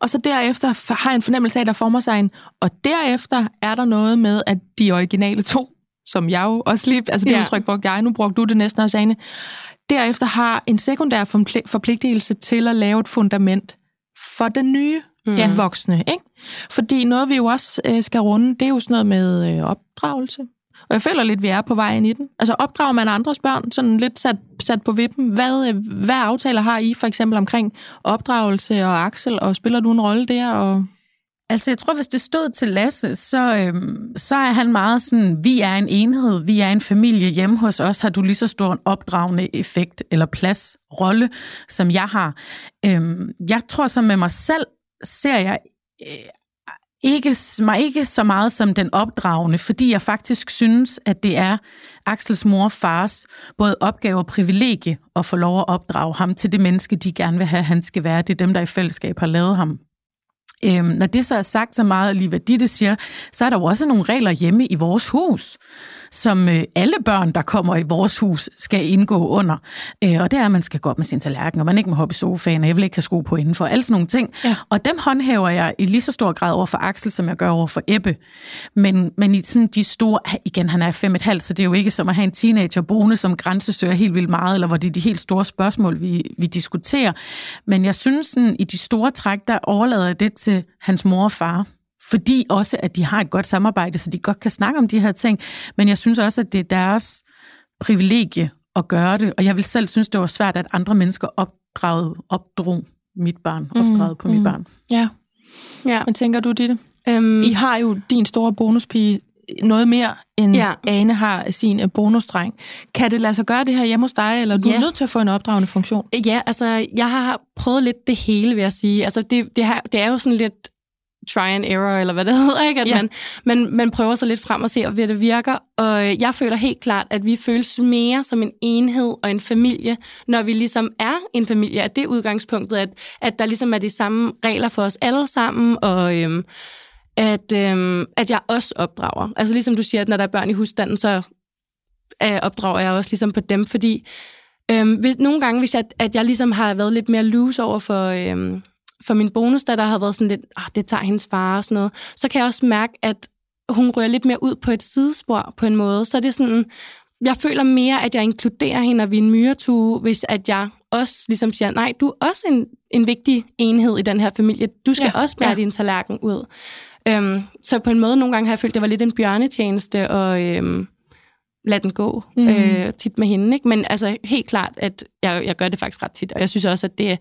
Og så derefter har jeg en fornemmelse af, at der former sig en, og derefter er der noget med, at de originale to, som jeg jo også lige, altså det Ja. udtryk brugte jeg, nu brugte du det næsten også, Ane, derefter har en sekundær forpli- forpligtelse til at lave et fundament for den nye mm. ja, voksne. Ikke? Fordi noget, vi jo også øh, skal runde, det er jo sådan noget med øh, opdragelse. Og jeg føler lidt, vi er på vejen i den. Altså opdrager man andres børn, sådan lidt sat, sat på vippen. Hvad, øh, hvad aftaler har I for eksempel omkring opdragelse og Axel, og spiller du en rolle der? Og... Altså, jeg tror, hvis det stod til Lasse, så, øhm, så er han meget sådan, vi er en enhed, vi er en familie. Hjemme hos os har du lige så stor en opdragende effekt eller plads, rolle, som jeg har. Øhm, jeg tror så med mig selv, ser jeg øh, ikke, mig ikke så meget som den opdragende, fordi jeg faktisk synes, at det er Axels mor og fars både opgave og privilegie at få lov at opdrage ham til det menneske, de gerne vil have, han skal være. Det er dem, der i fællesskab har lavet ham. Øhm, når det så er sagt så meget lige hvad Ditte siger, så er der jo også nogle regler hjemme i vores hus, som øh, alle børn, der kommer i vores hus, skal indgå under. Øh, og det er, at man skal gå op med sin tallerken, og man ikke må hoppe i sofaen, og jeg vil ikke have sko på indenfor, alle sådan nogle ting. Ja. Og dem håndhæver jeg i lige så stor grad over for Axel, som jeg gør over for Ebbe. Men, men i sådan de store, igen, han er fem et halvt, så det er jo ikke som at have en teenager boende, som grænsesøger helt vildt meget, eller hvor det er de helt store spørgsmål, vi, vi diskuterer. Men jeg synes, sådan, i de store træk, der overlader jeg det til hans mor og far. Fordi også, at de har et godt samarbejde, så de godt kan snakke om de her ting. Men jeg synes også, at det er deres privilegie at gøre det. Og jeg vil selv synes, det var svært, at andre mennesker opdragede, opdrog mit barn, opdragede på mit barn. Ja, Ja. men tænker du, Ditte? Øhm, I har jo din store bonuspige noget mere, end Ja. Ane har sin øh, bonusdreng. Kan det lade sig gøre det her hjemme hos dig, eller er du Ja. er nødt til at få en opdragende funktion? Ja, altså, jeg har prøvet lidt det hele, vil jeg sige. Altså, det, det, har, det er jo sådan lidt try and error, eller hvad det hedder, ikke? At Ja. man, man, man prøver sig lidt frem og se, hvad det virker. Og øh, jeg føler helt klart, at vi føles mere som en enhed og en familie, når vi ligesom er en familie. At det er udgangspunktet, at, at der ligesom er de samme regler for os alle sammen, og... Øhm, at, øhm, at jeg også opdrager. Altså ligesom du siger, at når der er børn i husstanden, så øh, opdrager jeg også ligesom på dem, fordi øhm, hvis, nogle gange, hvis jeg, at jeg ligesom har været lidt mere loose over for, øhm, for min bonus, der, der har været sådan lidt, ah, det tager hendes far og sådan noget, så kan jeg også mærke, at hun rører lidt mere ud på et sidespor på en måde. Så er det sådan, jeg føler mere, at jeg inkluderer hende, når vi er en myretue, hvis at jeg også ligesom siger, nej, du er også en, en vigtig enhed i den her familie. Du skal ja, også bære ja. din tallerken ud. Øhm, så på en måde, nogle gange har jeg følt, det var lidt en bjørnetjeneste, og øhm, lade den gå mm. øh, tit med hende. Ikke? Men altså helt klart, at jeg, jeg gør det faktisk ret tit, og jeg synes også, at det er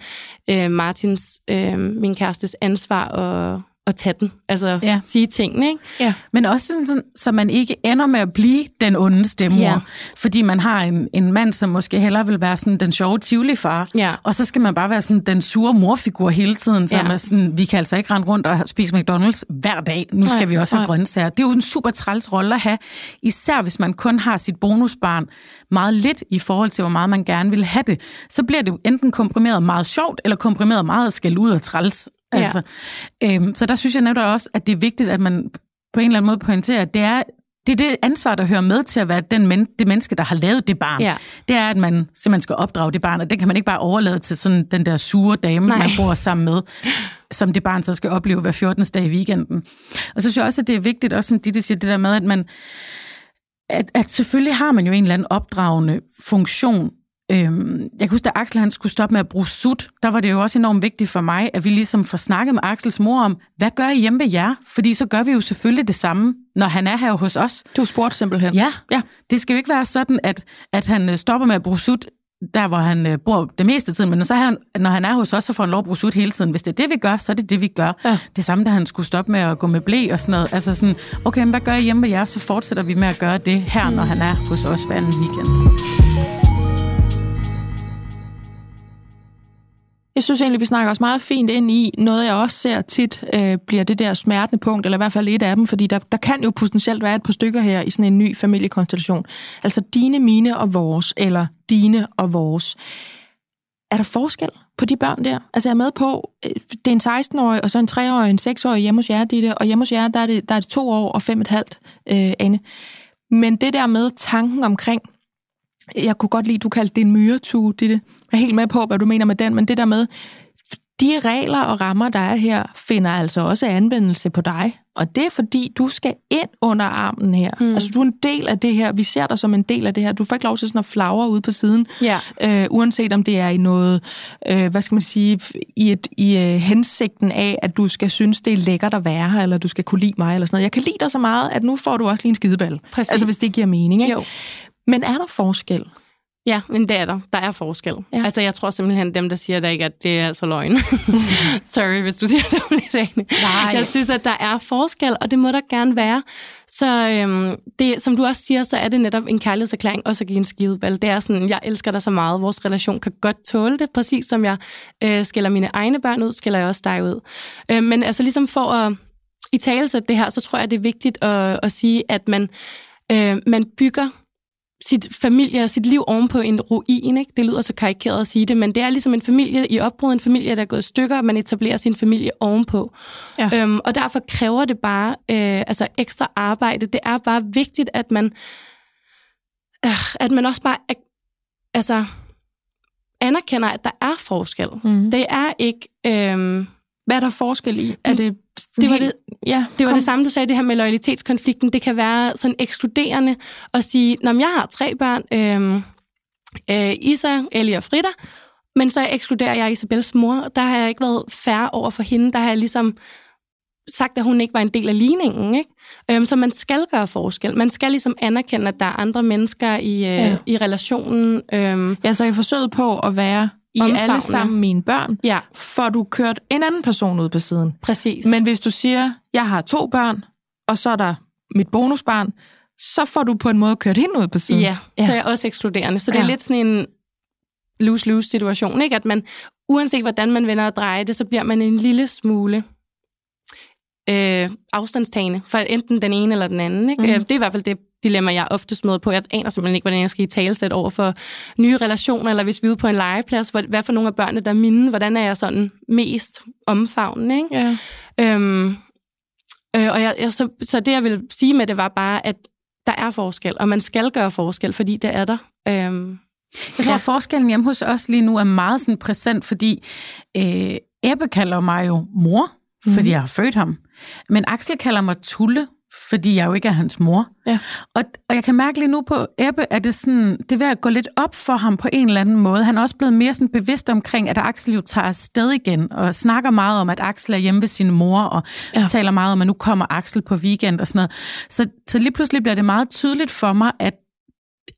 øh, Martins, øh, min kærestes ansvar at at tage den, altså ja. sige tingene. Ikke? Ja. Men også sådan, sådan, så man ikke ender med at blive den onde stemmor, ja. fordi man har en, en mand, som måske hellere vil være sådan den sjove Tivoli-far, ja. og så skal man bare være sådan den sure morfigur hele tiden, som ja. er sådan, vi kan altså ikke rende rundt og spise McDonald's hver dag, nu skal nej, vi også have grøntsager. Det er jo en super træls rolle at have, især hvis man kun har sit bonusbarn meget lidt i forhold til, hvor meget man gerne vil have det. Så bliver det enten komprimeret meget sjovt, eller komprimeret meget skæld ud og træls. Altså, ja. øhm, så der synes jeg netop også, at det er vigtigt, at man på en eller anden måde pointerer, at det er det er det ansvar, der hører med til at være den men, det menneske, der har lavet det barn. Ja. Det er, at man simpelthen skal opdrage det barn, og det kan man ikke bare overlade til sådan den der sure dame, Nej. man bor sammen med, som det barn så skal opleve hver 14. dag i weekenden. Og så synes jeg også, at det er vigtigt, også som Ditte siger, det der med, at man at, at selvfølgelig har man jo en eller anden opdragende funktion Øhm, jeg kan huske, da Axel han skulle stoppe med at bruge sut, der var det jo også enormt vigtigt for mig, at vi ligesom får snakket med Axels mor om, hvad gør I hjemme ved jer? Fordi så gør vi jo selvfølgelig det samme, når han er her hos os. Du spurgte simpelthen. Ja, ja. det skal jo ikke være sådan, at, at han øh, stopper med at bruge sut, der hvor han øh, bor det meste af tiden, men så han, når han er hos os, så får han lov at bruge sut hele tiden. Hvis det er det, vi gør, så er det det, vi gør. Ja. Det samme, da han skulle stoppe med at gå med blæ og sådan noget. Altså sådan, okay, men hvad gør I hjemme ved jer? Så fortsætter vi med at gøre det her, når han er hos os hver anden weekend. Jeg synes egentlig, vi snakker os meget fint ind i noget, jeg også ser tit øh, bliver det der smertende punkt, eller i hvert fald et af dem, fordi der, der kan jo potentielt være et par stykker her i sådan en ny familiekonstellation. Altså dine, mine og vores, eller dine og vores. Er der forskel på de børn der? Altså jeg er med på, øh, det er en 16-årig, og så en 3-årig, en 6-årig hjemme hos jer, Ditte, og hjemme hos jer, der er det, der er det to år og fem et halvt, øh, Anne. Men det der med tanken omkring, jeg kunne godt lide, du kaldte det en myretue, Ditte. Jeg er helt med på, hvad du mener med den, men det der med, de regler og rammer, der er her, finder altså også anvendelse på dig. Og det er fordi, du skal ind under armen her. Mm. Altså, du er en del af det her. Vi ser dig som en del af det her. Du får ikke lov til sådan at flagre ud på siden. Ja. Øh, uanset om det er i noget, øh, hvad skal man sige, i, et, i uh, hensigten af, at du skal synes, det er lækkert at være her, eller du skal kunne lide mig, eller sådan noget. Jeg kan lide dig så meget, at nu får du også lige en skideball. Præcis. Altså, hvis det giver mening, ikke? Jo. Men er der forskel? Ja, men det er der. Der er forskel. Ja. Altså, jeg tror simpelthen, dem, der siger der ikke, at det er altså løgn. Sorry, hvis du siger det om lidt, Ane. Nej. Jeg synes, at der er forskel, og det må der gerne være. Så øhm, det, som du også siger, så er det netop en kærlighedserklæring også at give en skideball. Det er sådan, jeg elsker dig så meget. Vores relation kan godt tåle det. Præcis som jeg øh, skiller mine egne børn ud, skiller jeg også dig ud. Øh, men altså ligesom for at i tale det her, så tror jeg, det er vigtigt at, at sige, at man, øh, man bygger sit familie og sit liv oven på en ruin. Ikke? Det lyder så karikeret at sige det, men det er ligesom en familie i opbrud, en familie, der er gået i stykker, og man etablerer sin familie ovenpå. Ja. Øhm, og derfor kræver det bare øh, altså ekstra arbejde. Det er bare vigtigt, at man, øh, at man også bare altså, anerkender, at der er forskel. Mm. Det er ikke... Øh, hvad er der forskel i? Er det det var, det, ja, det, var det samme, du sagde, det her med loyalitetskonflikten. Det kan være sådan ekskluderende at sige, når jeg har tre børn, øh, øh, Isa, Ellie og Frida, men så ekskluderer jeg Isabels mor. Der har jeg ikke været færre over for hende. Der har jeg ligesom sagt, at hun ikke var en del af ligningen. Ikke? Øhm, så man skal gøre forskel. Man skal ligesom anerkende, at der er andre mennesker i, øh, ja. i relationen. Øhm. Ja, så jeg forsøget på at være i omfavne. alle sammen mine børn, ja. får du kørt en anden person ud på siden. Præcis. Men hvis du siger, jeg har to børn, og så er der mit bonusbarn, så får du på en måde kørt hende ud på siden. Ja, ja. så er jeg også ekskluderende. Så det er ja. lidt sådan en lose-lose situation, ikke? At man, uanset hvordan man vender og drejer det, så bliver man en lille smule øh, afstandstagende for enten den ene eller den anden. Ikke? Mm. Det er i hvert fald det dilemma, jeg oftest møder på. Jeg aner simpelthen ikke, hvordan jeg skal i talesæt over for nye relationer, eller hvis vi er ude på en legeplads, hvad for nogle af børnene, der er mine, hvordan er jeg sådan mest omfavnende, ikke? Ja. Øhm, øh, og jeg, jeg, så, så det, jeg vil sige med det, var bare, at der er forskel, og man skal gøre forskel, fordi det er der. Øhm, jeg tror, ja. forskellen hjemme hos os lige nu er meget sådan præsent, fordi øh, Ebbe kalder mig jo mor, fordi mm. jeg har født ham. Men Axel kalder mig Tulle, fordi jeg jo ikke er hans mor. Ja. Og, og jeg kan mærke lige nu på Ebbe, at det, sådan, det er ved at gå lidt op for ham på en eller anden måde. Han er også blevet mere sådan bevidst omkring, at Axel jo tager afsted igen, og snakker meget om, at Axel er hjemme ved sin mor, og ja. taler meget om, at nu kommer Axel på weekend og sådan noget. Så, så lige pludselig bliver det meget tydeligt for mig, at,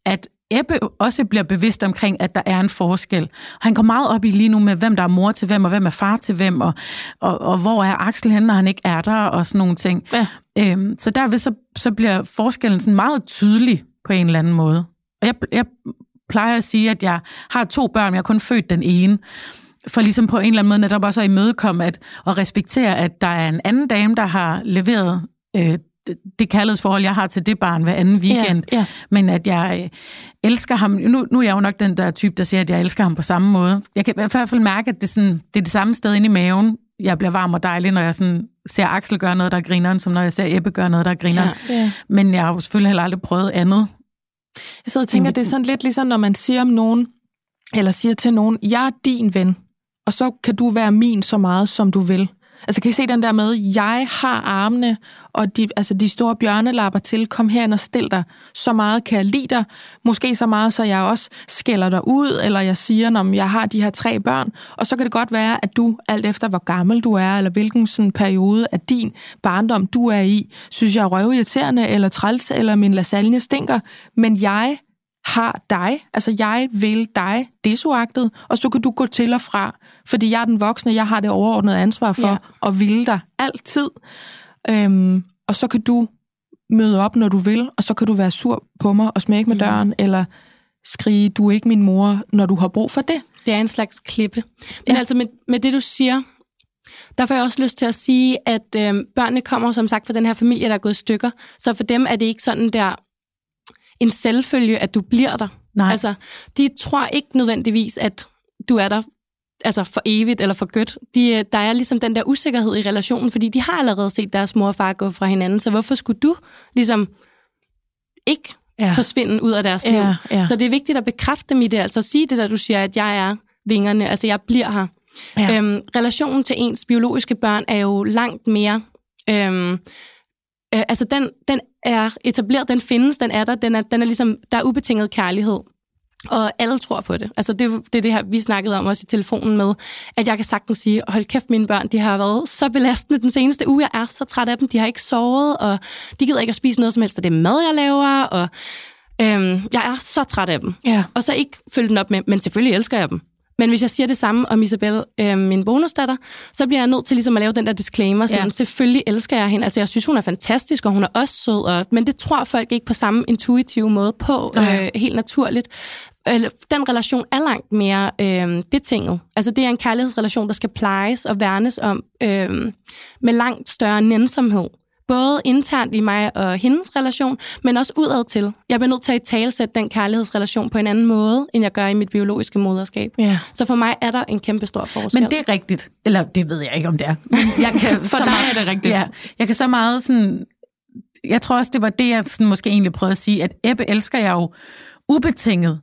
at Ebbe også bliver bevidst omkring, at der er en forskel. Han går meget op i lige nu med, hvem der er mor til hvem, og hvem er far til hvem, og, og, og hvor er Axel henne, når han ikke er der, og sådan nogle ting. Ja. Øhm, så derved så, så bliver forskellen sådan meget tydelig på en eller anden måde. Og jeg, jeg plejer at sige, at jeg har to børn, jeg har kun født den ene. For ligesom på en eller anden måde netop også at imødekomme at, og respektere, at der er en anden dame, der har leveret øh, det kærlighedsforhold, jeg har til det barn hver anden weekend, ja, ja. men at jeg øh, elsker ham. Nu, nu er jeg jo nok den der type, der siger, at jeg elsker ham på samme måde. Jeg kan i hvert fald mærke, at det, sådan, det er det samme sted inde i maven. Jeg bliver varm og dejlig, når jeg sådan ser Axel gøre noget, der griner, som når jeg ser Ebbe gøre noget, der griner. Ja, ja. Men jeg har jo selvfølgelig heller aldrig prøvet andet. Jeg sidder og tænker, det er sådan lidt ligesom, når man siger om nogen, eller siger til nogen, jeg er din ven, og så kan du være min så meget, som du vil. Altså kan I se den der med, jeg har armene og de, altså de store bjørnelapper til, kom her og stil dig. Så meget kan jeg lide dig. Måske så meget, så jeg også skælder dig ud, eller jeg siger, om jeg har de her tre børn. Og så kan det godt være, at du, alt efter hvor gammel du er, eller hvilken sådan periode af din barndom du er i, synes jeg er røvirriterende, eller træls, eller min lasagne stinker. Men jeg har dig, altså jeg vil dig desuagtet, og så kan du gå til og fra, fordi jeg er den voksne, jeg har det overordnede ansvar for ja. at ville dig altid. Øhm, og så kan du møde op, når du vil, og så kan du være sur på mig og smække med mm. døren, eller skrige, du er ikke min mor, når du har brug for det. Det er en slags klippe. Men ja. altså med, med det, du siger, der får jeg også lyst til at sige, at øh, børnene kommer som sagt fra den her familie, der er gået i stykker. Så for dem er det ikke sådan der en selvfølge, at du bliver der. Nej. Altså, de tror ikke nødvendigvis, at du er der altså for evigt eller for godt. De, øh, der er ligesom den der usikkerhed i relationen, fordi de har allerede set deres mor og far gå fra hinanden, så hvorfor skulle du ligesom ikke ja. forsvinde ud af deres liv? Ja, ja. Så det er vigtigt at bekræfte dem i det, altså at sige det der, du siger, at jeg er vingerne, altså jeg bliver her. Ja. Øhm, relationen til ens biologiske børn er jo langt mere... Øhm, øh, altså den, den er etableret, den findes, den er der, den er, den er ligesom, der er ubetinget kærlighed. Og alle tror på det. Altså det, det er det her, vi snakkede om også i telefonen med, at jeg kan sagtens sige, hold kæft, mine børn, de har været så belastende den seneste uge. Jeg er så træt af dem. De har ikke sovet, og de gider ikke at spise noget som helst af det mad, jeg laver. Og øhm, jeg er så træt af dem. Ja. Og så ikke følge den op med, men selvfølgelig elsker jeg dem. Men hvis jeg siger det samme om Isabel, øh, min bonusdatter, så bliver jeg nødt til ligesom at lave den der disclaimer. Sådan, ja. Selvfølgelig elsker jeg hende. Altså, jeg synes, hun er fantastisk, og hun er også sød. Og, men det tror folk ikke på samme intuitive måde på, øh, helt naturligt den relation er langt mere øh, betinget. Altså det er en kærlighedsrelation, der skal plejes og værnes om øh, med langt større nænsomhed. Både internt i mig og hendes relation, men også udad til. Jeg bliver nødt til at talsætte den kærlighedsrelation på en anden måde, end jeg gør i mit biologiske moderskab. Ja. Så for mig er der en kæmpe stor forskel. Men det er rigtigt. Eller det ved jeg ikke, om det er. jeg kan for så dig meget, er det rigtigt. Ja, jeg kan så meget sådan... Jeg tror også, det var det, jeg sådan måske egentlig prøvede at sige, at Ebbe elsker jeg jo ubetinget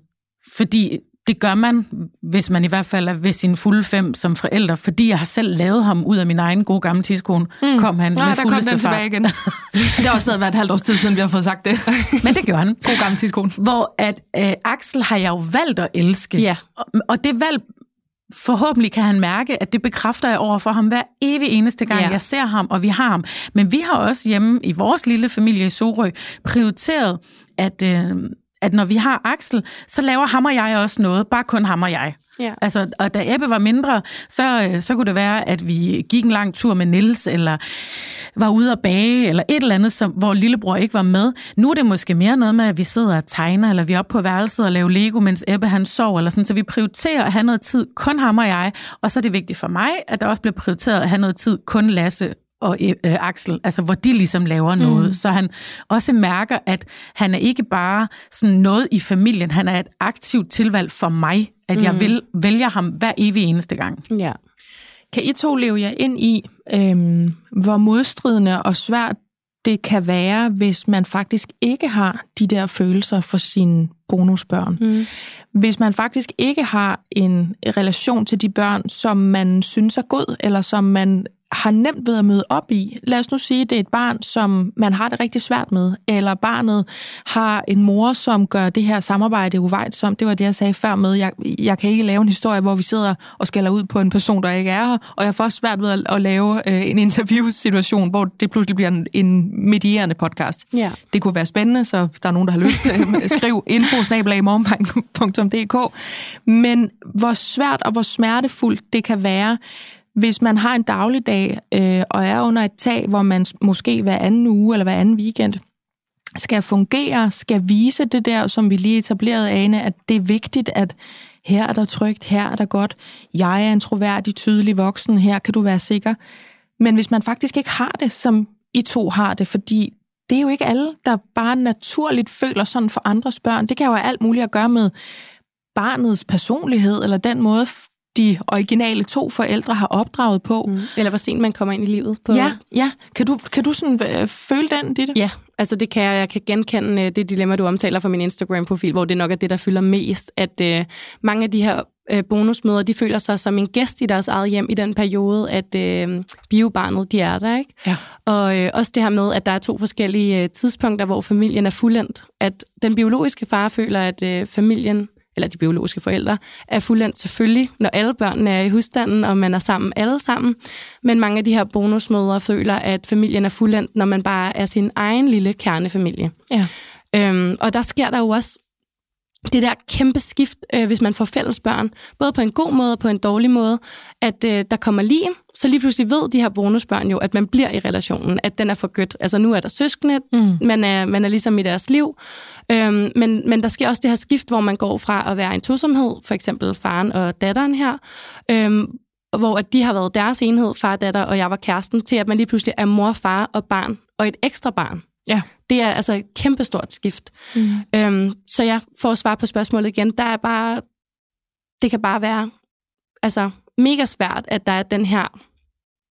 fordi det gør man, hvis man i hvert fald er ved sin fulde fem som forældre, fordi jeg har selv lavet ham ud af min egen gode gamle tidskone, mm. kom han Nej, med der fuldeste kom den tilbage igen. det har også været et halvt års tid siden, vi har fået sagt det. Men det gør han. God gammel tidskone. Hvor at øh, Axel har jeg jo valgt at elske. Ja. Og, og det valg forhåbentlig kan han mærke, at det bekræfter jeg over for ham hver evig eneste gang, ja. jeg ser ham, og vi har ham. Men vi har også hjemme i vores lille familie i Sorø prioriteret, at, øh, at når vi har Axel, så laver ham og jeg også noget, bare kun ham og jeg. Ja. Altså, og da Ebbe var mindre, så, øh, så kunne det være, at vi gik en lang tur med Nils eller var ude at bage, eller et eller andet, som, hvor lillebror ikke var med. Nu er det måske mere noget med, at vi sidder og tegner, eller vi er oppe på værelset og laver Lego, mens Ebbe han sover, eller sådan. Så vi prioriterer at have noget tid, kun ham og jeg. Og så er det vigtigt for mig, at der også bliver prioriteret at have noget tid, kun Lasse og øh, Axel, altså hvor de ligesom laver noget, mm. så han også mærker, at han er ikke bare sådan noget i familien, han er et aktivt tilvalg for mig, at mm. jeg vil, vælger ham hver evig eneste gang. Ja. Kan I to leve jer ind i, øhm, hvor modstridende og svært det kan være, hvis man faktisk ikke har de der følelser for sine bonusbørn. Mm. Hvis man faktisk ikke har en relation til de børn, som man synes er god, eller som man har nemt ved at møde op i. Lad os nu sige, at det er et barn, som man har det rigtig svært med, eller barnet har en mor, som gør det her samarbejde uvejtsomt. Det var det, jeg sagde før med, jeg, jeg kan ikke lave en historie, hvor vi sidder og skælder ud på en person, der ikke er her, og jeg får også svært ved at, at lave øh, en interviewsituation, hvor det pludselig bliver en, en medierende podcast. Ja. Det kunne være spændende, så der er nogen, der har lyst til at skrive info.dk. Men hvor svært og hvor smertefuldt det kan være, hvis man har en dagligdag øh, og er under et tag, hvor man måske hver anden uge eller hver anden weekend skal fungere, skal vise det der, som vi lige etablerede, Ane, at det er vigtigt, at her er der trygt, her er der godt, jeg er en troværdig, tydelig voksen, her kan du være sikker. Men hvis man faktisk ikke har det, som I to har det, fordi det er jo ikke alle, der bare naturligt føler sådan for andres børn. Det kan jo have alt muligt at gøre med barnets personlighed, eller den måde, de originale to forældre har opdraget på. Mm. Eller hvor sent man kommer ind i livet. På... Ja, ja. Kan du, kan du sådan øh, føle den, Ditte? Ja, altså det kan jeg. Jeg kan genkende øh, det dilemma, du omtaler fra min Instagram-profil, hvor det nok er det, der fylder mest, at øh, mange af de her øh, bonusmøder, de føler sig som en gæst i deres eget hjem i den periode, at øh, biobarnet, de er der, ikke? Ja. Og øh, også det her med, at der er to forskellige øh, tidspunkter, hvor familien er fuldendt. At den biologiske far føler, at øh, familien eller de biologiske forældre, er fuldendt selvfølgelig, når alle børnene er i husstanden, og man er sammen alle sammen. Men mange af de her bonusmødre føler, at familien er fuldendt, når man bare er sin egen lille kernefamilie. Ja. Øhm, og der sker der jo også det der kæmpe skift, øh, hvis man får fælles børn, både på en god måde og på en dårlig måde, at øh, der kommer lim, så lige pludselig ved de her bonusbørn jo, at man bliver i relationen, at den er for godt. Altså nu er der søskende, mm. man, er, man er ligesom i deres liv, øhm, men, men der sker også det her skift, hvor man går fra at være en tosomhed, for eksempel faren og datteren her, øhm, hvor at de har været deres enhed, far datter, og jeg var kæresten, til at man lige pludselig er mor, far og barn, og et ekstra barn. Ja. Det er altså et kæmpestort skift. Mm. Øhm, så jeg får svar på spørgsmålet igen. Der er bare, det kan bare være altså, mega svært, at der er den her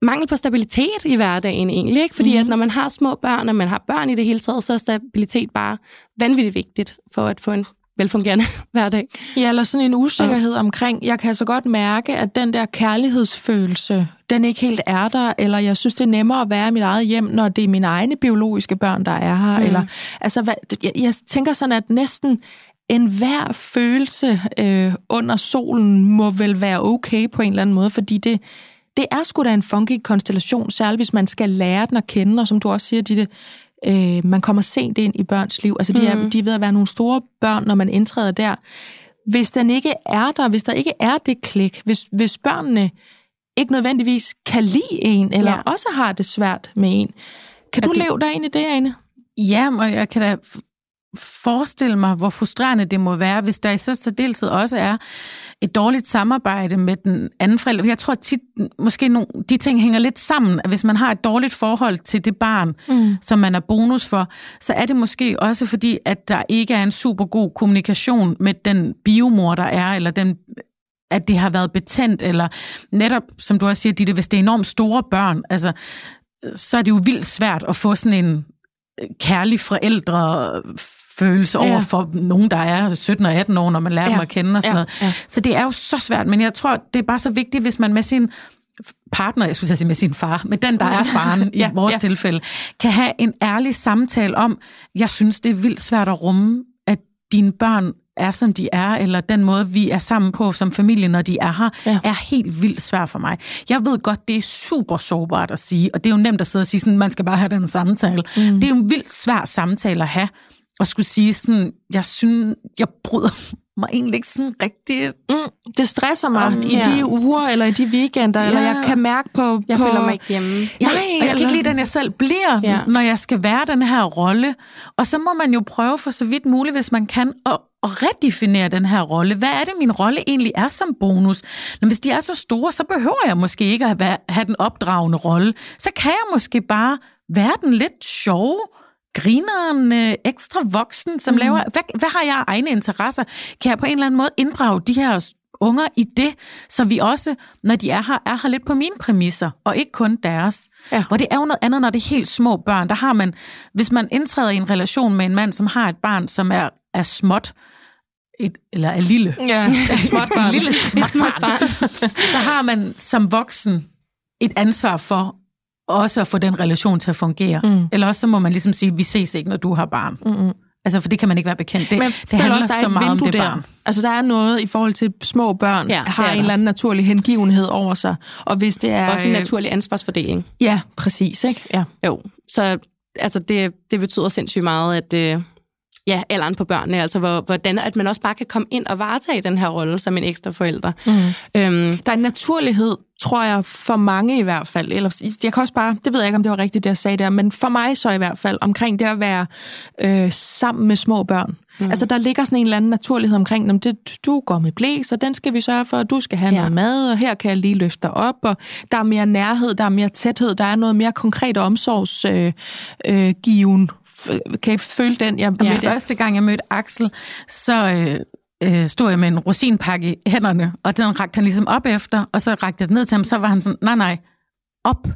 mangel på stabilitet i hverdagen egentlig. Ikke? Fordi mm. at når man har små børn, og man har børn i det hele taget, så er stabilitet bare vanvittigt vigtigt for at få en velfungerende hverdag. Ja, eller sådan en usikkerhed ja. omkring, jeg kan så godt mærke, at den der kærlighedsfølelse, den ikke helt er der, eller jeg synes, det er nemmere at være i mit eget hjem, når det er mine egne biologiske børn, der er her. Mm. Eller, altså, hvad, jeg, jeg tænker sådan, at næsten enhver følelse øh, under solen må vel være okay på en eller anden måde, fordi det, det er sgu da en funky konstellation, særligt hvis man skal lære den at kende, og som du også siger, Ditte, øh, man kommer sent ind i børns liv. Altså, de er, mm. de er ved at være nogle store børn, når man indtræder der. Hvis den ikke er der, hvis der ikke er det klik, hvis, hvis børnene ikke nødvendigvis kan lide en, eller ja. også har det svært med en, kan er du det... leve dig ind i det, Anne? Ja, og jeg kan da forestille mig, hvor frustrerende det må være, hvis der i så særdeleshed også er et dårligt samarbejde med den anden forælder. Jeg tror tit, måske nogle, de ting hænger lidt sammen. At hvis man har et dårligt forhold til det barn, mm. som man er bonus for, så er det måske også fordi, at der ikke er en super god kommunikation med den biomor, der er, eller den at det har været betændt, eller netop, som du også siger, Ditte, hvis det er enormt store børn, altså, så er det jo vildt svært at få sådan en kærlig forældre følelse ja. over for nogen, der er 17 og 18 år, når man lærer ja. dem at kende og sådan ja. noget. Ja. Så det er jo så svært, men jeg tror, det er bare så vigtigt, hvis man med sin partner, jeg skulle sige med sin far, med den, der er faren ja, i vores ja. tilfælde, kan have en ærlig samtale om, jeg synes, det er vildt svært at rumme, at dine børn er, som de er, eller den måde, vi er sammen på som familie, når de er her, ja. er helt vildt svært for mig. Jeg ved godt, det er super sårbart at sige, og det er jo nemt at sidde og sige, sådan, man skal bare have den samtale. Mm. Det er jo en vildt svær samtale at have, og skulle sige sådan, jeg synes, jeg bryder mig egentlig ikke sådan rigtigt. Mm, det stresser mig um, i ja. de uger, eller i de weekender, ja. eller jeg kan mærke på... Jeg på... føler mig ikke hjemme. Nej, Nej og jeg kan ikke lide, den jeg selv bliver, ja. når jeg skal være den her rolle. Og så må man jo prøve for så vidt muligt, hvis man kan, at, at redefinere den her rolle. Hvad er det, min rolle egentlig er som bonus? Når hvis de er så store, så behøver jeg måske ikke at have den opdragende rolle. Så kan jeg måske bare være den lidt sjove, grineren, øh, ekstra voksen, som mm. laver... Hvad, hvad har jeg egne interesser? Kan jeg på en eller anden måde inddrage de her unger i det, så vi også, når de er her, er her lidt på mine præmisser, og ikke kun deres. Ja. Hvor det er jo noget andet, når det er helt små børn. Der har man, hvis man indtræder i en relation med en mand, som har et barn, som er, er småt, et, eller er lille. Ja, et småt barn. lille småt barn. så har man som voksen et ansvar for også at få den relation til at fungere. Mm. Eller også så må man ligesom sige, vi ses ikke, når du har barn. Mm-hmm. Altså, for det kan man ikke være bekendt. Det, Men det handler også, der er så et meget om det der. barn. Altså, der er noget i forhold til små børn, Ja, har en der. eller anden naturlig hengivenhed over sig. Og hvis det er... Også en øh, naturlig ansvarsfordeling. Ja, præcis, ikke? Ja. Jo, så altså det, det betyder sindssygt meget, at øh, ja, alderen på børnene, altså hvor, hvordan at man også bare kan komme ind og varetage den her rolle som en ekstra forælder. Mm. Øhm, Der er en naturlighed, tror jeg, for mange i hvert fald. Eller, jeg kan også bare, det ved jeg ikke, om det var rigtigt, det jeg sagde der, men for mig så i hvert fald, omkring det at være øh, sammen med små børn. Mm. Altså, der ligger sådan en eller anden naturlighed omkring, om det, du går med blæ, så den skal vi sørge for, og du skal have Ja. noget mad, og her kan jeg lige løfte dig op, og der er mere nærhed, der er mere tæthed, der er noget mere konkret omsorgsgiven. Øh, given. Kan I føle den? Jeg, Ja. ja. Første gang, jeg mødte Axel, så øh, øh, stod jeg med en rosinpakke i hænderne, og den rakte han ligesom op efter, og så rakte jeg den ned til ham, så var han sådan, nej, nej, op.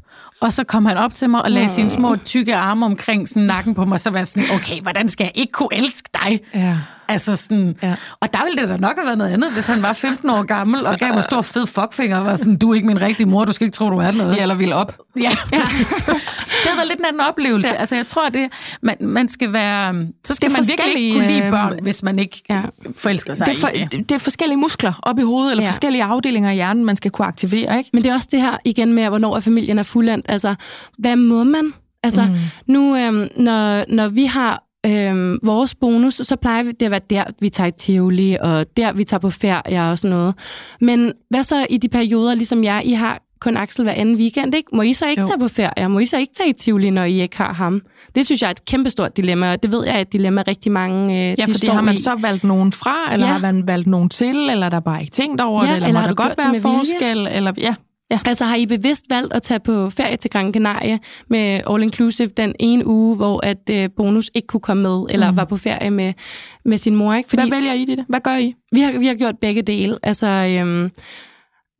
Og så kom han op til mig og lagde sine små, tykke arme omkring sådan nakken på mig, så var jeg sådan, okay, hvordan skal jeg ikke kunne elske dig? Ja. Altså sådan, ja. Ja. og der ville det da nok have været noget andet, hvis han var 15 år gammel og gav mig stor fed fuckfinger og var sådan, du er ikke min rigtige mor, du skal ikke tro, du er noget. Ja, eller vil op. Ja, præcis. det har været lidt en anden oplevelse. Ja. Altså, jeg tror, det, man, man skal være... Så skal man virkelig ikke kunne lide øh, børn, hvis man ikke ja. Ja. forelsker sig Det er, for, i det. det. er forskellige muskler op i hovedet, eller Ja. ja. forskellige afdelinger i hjernen, man skal kunne aktivere, ikke? Men det er også det her igen med, hvornår er familien er fuldendt. Altså, hvad må man? Altså, mm. nu, øhm, når, når vi har øhm, vores bonus, så plejer vi det at være der, vi tager i Tivoli, og der, vi tager på ferie og sådan noget. Men hvad så i de perioder, ligesom jeg, I har kun Axel hver anden weekend, ikke? Må I så ikke Jo. tage på ferie? Må I så ikke tage i Tivoli, når I ikke har ham? Det synes jeg er et kæmpestort dilemma, og det ved jeg er et dilemma, rigtig mange øh, Ja, fordi har man i. så valgt nogen fra, eller Ja. har man valgt nogen til, eller er der bare ikke tænkt over Ja, det, eller, eller må der godt være vilje? forskel, eller ja. Ja. Altså har I bevidst valgt at tage på ferie til Gran Canaria med All Inclusive den ene uge, hvor at øh, Bonus ikke kunne komme med, eller mm. var på ferie med, med sin mor? Ikke? Fordi Hvad vælger I det? Hvad gør I? vi, har, vi har gjort begge dele. Altså, øhm,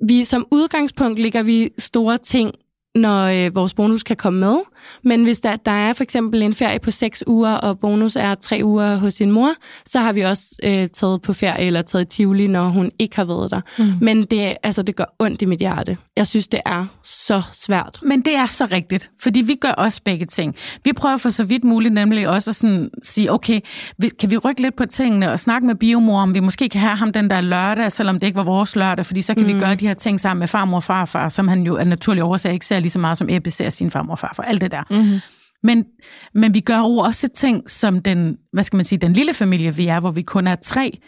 vi, som udgangspunkt ligger vi store ting, når øh, vores bonus kan komme med. Men hvis der, der er for eksempel en ferie på seks uger, og bonus er tre uger hos sin mor, så har vi også øh, taget på ferie eller taget Tivoli, når hun ikke har været der. Mm. Men det, altså, det gør ondt i mit hjerte. Jeg synes, det er så svært. Men det er så rigtigt, fordi vi gør også begge ting. Vi prøver for så vidt muligt nemlig også at sådan sige, okay, kan vi rykke lidt på tingene og snakke med biomor, om vi måske kan have ham den der lørdag, selvom det ikke var vores lørdag, fordi så kan mm. vi gøre de her ting sammen med farmor og farfar, som han jo af naturlig årsag ikke ser lige så meget som Ebbe ser sin farmor og farfar, alt det der. Mm-hmm. Men, men vi gør jo også ting som den, hvad skal man sige, den lille familie, vi er, hvor vi kun er tre.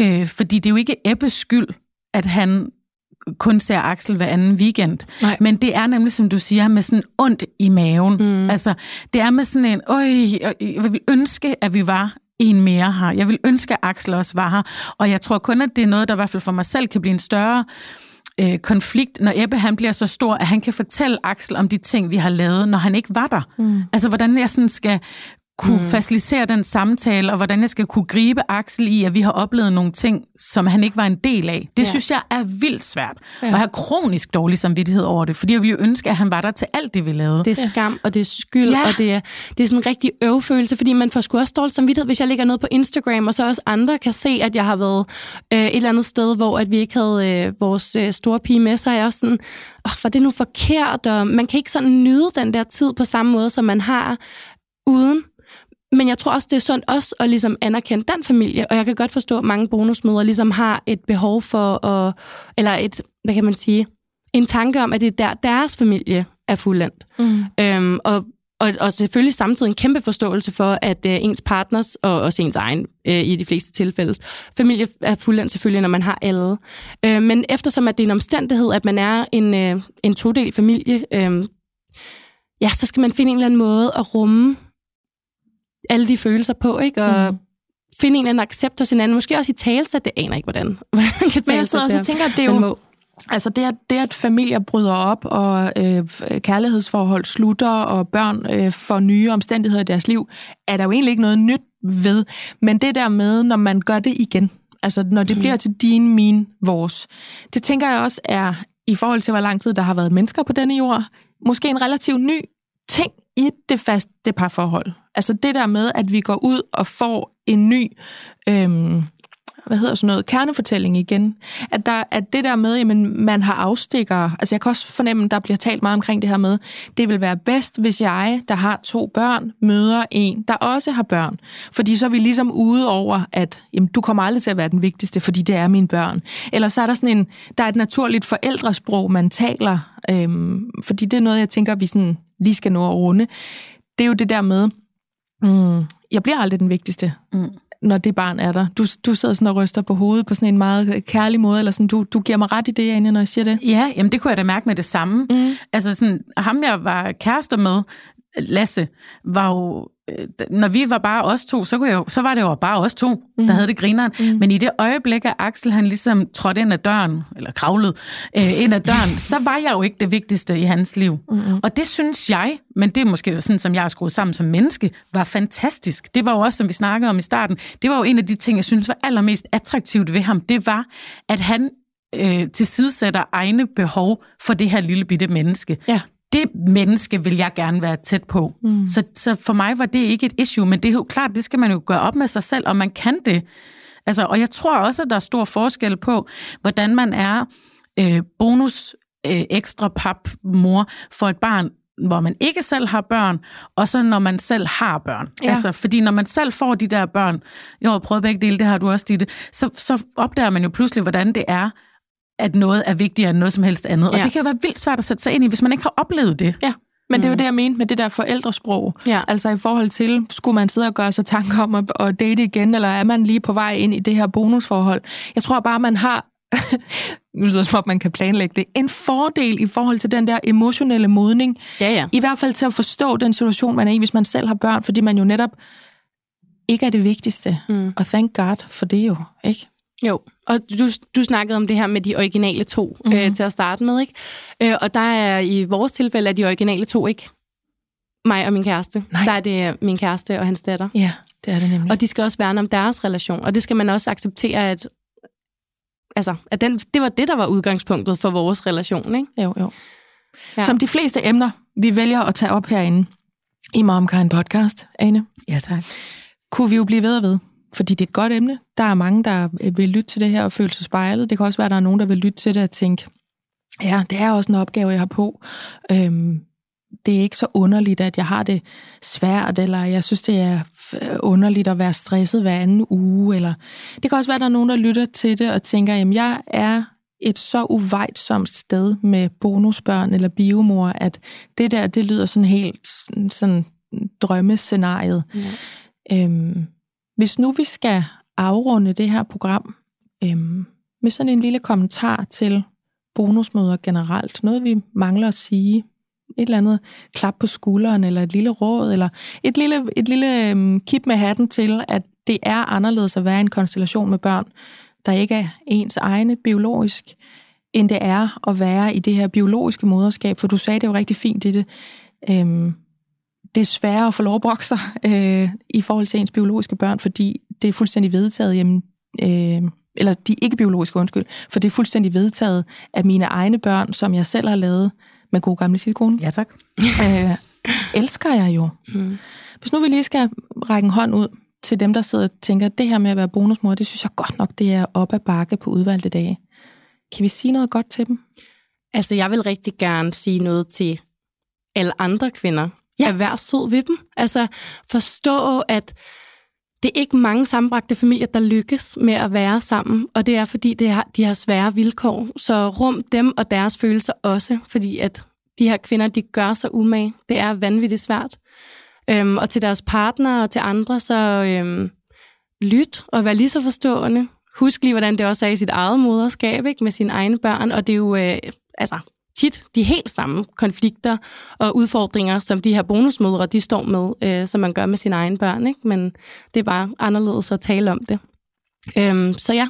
Øh, fordi det er jo ikke Ebbes skyld, at han kun ser Axel hver anden weekend. Nej. Men det er nemlig, som du siger, med sådan ondt i maven. Mm. Altså, det er med sådan en, øj, jeg vil ønske, at vi var en mere her. Jeg vil ønske, at Axel også var her. Og jeg tror kun, at det er noget, der i hvert fald for mig selv kan blive en større øh, konflikt, når Ebbe han bliver så stor, at han kan fortælle Axel om de ting, vi har lavet, når han ikke var der. Mm. Altså, hvordan jeg sådan skal kunne mm. facilitere den samtale, og hvordan jeg skal kunne gribe Axel i, at vi har oplevet nogle ting, som han ikke var en del af. Det ja. Synes jeg er vildt svært. Ja. Og jeg har kronisk dårlig samvittighed over det, fordi jeg ville jo ønske, at han var der til alt det, vi lavede. Det er skam, og det er skyld, Ja. og det er, det er sådan en rigtig øvfølelse, fordi man får sgu også dårlig samvittighed, hvis jeg lægger noget på Instagram, og så også andre kan se, at jeg har været øh, et eller andet sted, hvor at vi ikke havde øh, vores øh, store pige med, så er jeg også sådan, oh, for det er nu forkert, og man kan ikke sådan nyde den der tid på samme måde, som man har uden. Men jeg tror også, det er sundt også at ligesom anerkende den familie, og jeg kan godt forstå, at mange bonusmødre ligesom har et behov for, at, eller et, hvad kan man sige, en tanke om, at det er der, deres familie er fuldendt. Mm. Øhm, og, og, og selvfølgelig samtidig en kæmpe forståelse for, at øh, ens partners, og også ens egen øh, i de fleste tilfælde, familie er fuldendt selvfølgelig, når man har alle. Øh, men eftersom at det er en omstændighed, at man er en, øh, en todel familie, øh, ja, så skal man finde en eller anden måde at rumme alle de følelser på, ikke? Og mm. finde en eller anden accept hos hinanden. Måske også i talsæt, det aner ikke, hvordan. hvordan man kan Men jeg sidder også og tænker, at det er jo... må. Altså det, at, det, at familier bryder op, og øh, kærlighedsforhold slutter, og børn øh, får nye omstændigheder i deres liv, er der jo egentlig ikke noget nyt ved. Men det der med, når man gør det igen, altså når det mm. bliver til din, min, vores, det tænker jeg også er, i forhold til hvor lang tid der har været mennesker på denne jord, måske en relativt ny ting i det faste parforhold. Altså det der med, at vi går ud og får en ny... Øhm, hvad hedder sådan noget, kernefortælling igen. At, der, at det der med, jamen, man har afstikker, altså jeg kan også fornemme, at der bliver talt meget omkring det her med, det vil være bedst, hvis jeg, der har to børn, møder en, der også har børn. Fordi så er vi ligesom ude over, at jamen, du kommer aldrig til at være den vigtigste, fordi det er mine børn. Eller så er der sådan en, der er et naturligt forældresprog, man taler, øhm, fordi det er noget, jeg tænker, vi sådan lige skal nå at runde. Det er jo det der med, mm, jeg bliver aldrig den vigtigste. Mm når det barn er der. Du, du sidder sådan og ryster på hovedet på sådan en meget kærlig måde, eller sådan, du, du giver mig ret i det, Anja, når jeg siger det. Ja, jamen det kunne jeg da mærke med det samme. Mm. Altså sådan, ham jeg var kærester med, Lasse, var jo når vi var bare os to, så, kunne jeg, så var det jo bare os to, der mm. havde det grineren. Mm. Men i det øjeblik, at Axel han ligesom trådte ind ad døren, eller kravlede øh, ind ad døren, så var jeg jo ikke det vigtigste i hans liv. Mm. Og det synes jeg, men det er måske sådan, som jeg er skruet sammen som menneske, var fantastisk. Det var jo også, som vi snakkede om i starten, det var jo en af de ting, jeg synes var allermest attraktivt ved ham. Det var, at han øh, tilsidesætter egne behov for det her lille bitte menneske. Ja det menneske vil jeg gerne være tæt på. Mm. Så, så for mig var det ikke et issue, men det er jo klart, det skal man jo gøre op med sig selv, og man kan det. Altså, og jeg tror også, at der er stor forskel på, hvordan man er øh, bonus øh, ekstra pap mor for et barn, hvor man ikke selv har børn, og så når man selv har børn. Ja. Altså, fordi når man selv får de der børn, jeg har prøvet begge dele, det har du også, Ditte, så, så opdager man jo pludselig, hvordan det er at noget er vigtigere end noget som helst andet. Ja. Og det kan jo være vildt svært at sætte sig ind i, hvis man ikke har oplevet det. Ja. Men det er jo mm. det, jeg mente med det der forældresprog. Ja. Altså i forhold til, skulle man sidde og gøre sig tanker om at, at date igen, eller er man lige på vej ind i det her bonusforhold? Jeg tror bare, man har, nu lyder som om man kan planlægge det, en fordel i forhold til den der emotionelle modning. Ja, ja. I hvert fald til at forstå den situation, man er i, hvis man selv har børn, fordi man jo netop ikke er det vigtigste. Mm. Og thank God for det jo, ikke? Jo, og du, du snakkede om det her med de originale to mm. øh, til at starte med, ikke? Øh, og der er i vores tilfælde, at de originale to ikke mig og min kæreste. Nej. Der er det min kæreste og hans datter. Ja, det er det nemlig. Og de skal også værne om deres relation, og det skal man også acceptere, at, altså, at den, det var det, der var udgangspunktet for vores relation, ikke? Jo, jo. Ja. Som de fleste emner, vi vælger at tage op herinde i Momkind Podcast, Ane. Ja, tak. Kunne vi jo blive ved og ved fordi det er et godt emne. Der er mange, der vil lytte til det her og føle sig spejlet. Det kan også være, at der er nogen, der vil lytte til det og tænke, ja, det er også en opgave, jeg har på. Øhm, det er ikke så underligt, at jeg har det svært, eller jeg synes, det er underligt at være stresset hver anden uge. Eller det kan også være, at der er nogen, der lytter til det og tænker, jamen jeg er et så uvejtsomt sted med bonusbørn eller biomor, at det der, det lyder sådan helt sådan drømmescenariet. Ja. Øhm, hvis nu vi skal afrunde det her program øhm, med sådan en lille kommentar til bonusmøder generelt, noget vi mangler at sige, et eller andet klap på skulderen, eller et lille råd, eller et lille, et lille øhm, kip med hatten til, at det er anderledes at være i en konstellation med børn, der ikke er ens egne biologisk, end det er at være i det her biologiske moderskab, for du sagde det jo rigtig fint i det. Øhm, det er sværere at få lov at brokke sig øh, i forhold til ens biologiske børn, fordi det er fuldstændig vedtaget, jamen, øh, eller de ikke-biologiske, undskyld, for det er fuldstændig vedtaget, at mine egne børn, som jeg selv har lavet med god gamle silikone, ja, tak. øh, elsker jeg jo. Mm. Hvis nu vi lige skal række en hånd ud til dem, der sidder og tænker, at det her med at være bonusmor, det synes jeg godt nok, det er op ad bakke på udvalgte dage. Kan vi sige noget godt til dem? Altså, jeg vil rigtig gerne sige noget til alle andre kvinder, Ja. At være sød ved dem. Altså forstå, at det er ikke mange sammenbragte familier, der lykkes med at være sammen, og det er, fordi det har, de har svære vilkår. Så rum dem og deres følelser også, fordi at de her kvinder, de gør sig umage. Det er vanvittigt svært. Øhm, og til deres partner og til andre, så øhm, lyt og vær lige så forstående. Husk lige, hvordan det også er i sit eget moderskab, ikke? med sine egne børn, og det er jo, øh, altså, tit de helt samme konflikter og udfordringer, som de her bonusmødre, de står med, øh, som man gør med sine egne børn. Ikke? Men det er bare anderledes at tale om det. Øhm, så ja,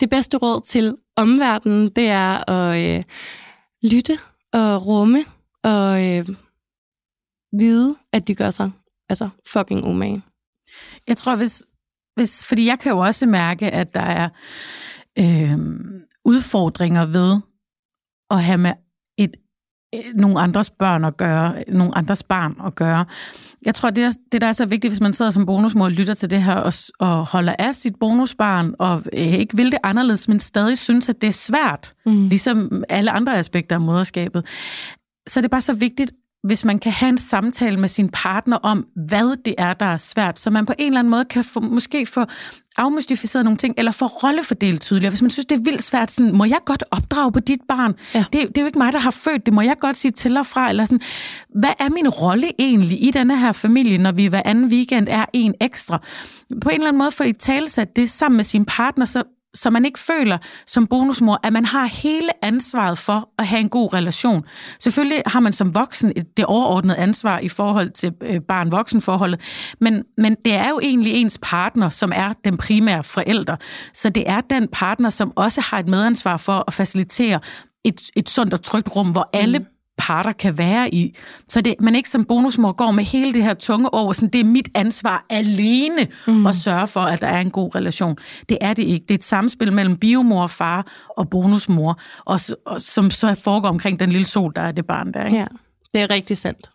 det bedste råd til omverdenen, det er at øh, lytte og rumme og øh, vide, at de gør sig altså fucking umage. Jeg tror, hvis, hvis, fordi jeg kan jo også mærke, at der er øh, udfordringer ved at have med et øh, nogle andres børn at gøre, nogle andres barn at gøre. Jeg tror, det, er, det der er så vigtigt, hvis man sidder som bonusmor og lytter til det her og, og holder af sit bonusbarn, og øh, ikke vil det anderledes, men stadig synes, at det er svært, mm. ligesom alle andre aspekter af moderskabet, så er det bare så vigtigt, hvis man kan have en samtale med sin partner om, hvad det er, der er svært, så man på en eller anden måde kan få, måske få afmystificeret nogle ting, eller få rollefordelt tydeligere. Hvis man synes, det er vildt svært, sådan, må jeg godt opdrage på dit barn? Ja. Det, det er jo ikke mig, der har født det. Må jeg godt sige til og fra? Eller sådan, hvad er min rolle egentlig i denne her familie, når vi hver anden weekend er en ekstra? På en eller anden måde få i talsat det sammen med sin partner, så så man ikke føler som bonusmor, at man har hele ansvaret for at have en god relation. Selvfølgelig har man som voksen det overordnede ansvar i forhold til øh, barn-voksen-forholdet, men, men det er jo egentlig ens partner, som er den primære forælder. Så det er den partner, som også har et medansvar for at facilitere et, et sundt og trygt rum, hvor alle mm parter kan være i. Så det, man ikke som bonusmor går med hele det her tunge over, sådan, det er mit ansvar alene mm. at sørge for, at der er en god relation. Det er det ikke. Det er et samspil mellem biomor og far og bonusmor, og, og, som så foregår omkring den lille sol, der er det barn der. Ikke? Ja, det er rigtig sandt.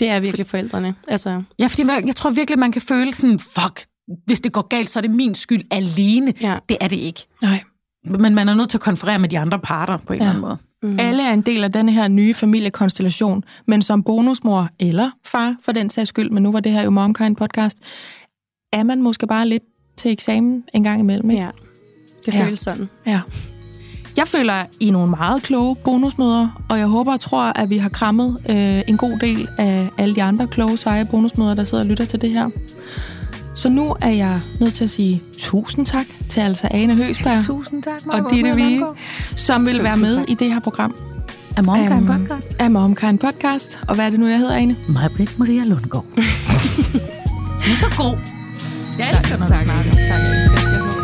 Det er virkelig forældrene. Altså... Ja, fordi jeg tror virkelig, man kan føle sådan, fuck, hvis det går galt, så er det min skyld alene. Ja. Det er det ikke. Nej. Men man er nødt til at konferere med de andre parter på en ja. eller anden måde. Mm. Alle er en del af denne her nye familiekonstellation, men som bonusmor eller far, for den sags skyld, men nu var det her jo Momkind podcast, er man måske bare lidt til eksamen en gang imellem, ikke? Ja, det ja. føles sådan. Ja. Jeg føler, I er nogle meget kloge bonusmøder, og jeg håber og tror, at vi har krammet øh, en god del af alle de andre kloge, seje bonusmøder, der sidder og lytter til det her. Så nu er jeg nødt til at sige tusind tak til altså Ane Høgsberg. Tusind tak, Margot, Og Ditte Vige, som vil tusind være med tak. i det her program. Af Momkind Podcast. Af Momkind Podcast. Og hvad er det nu, jeg hedder, Ane? Maj-Britt Maria Lundgaard. du er så god. Jeg elsker, når du snakker. Tak.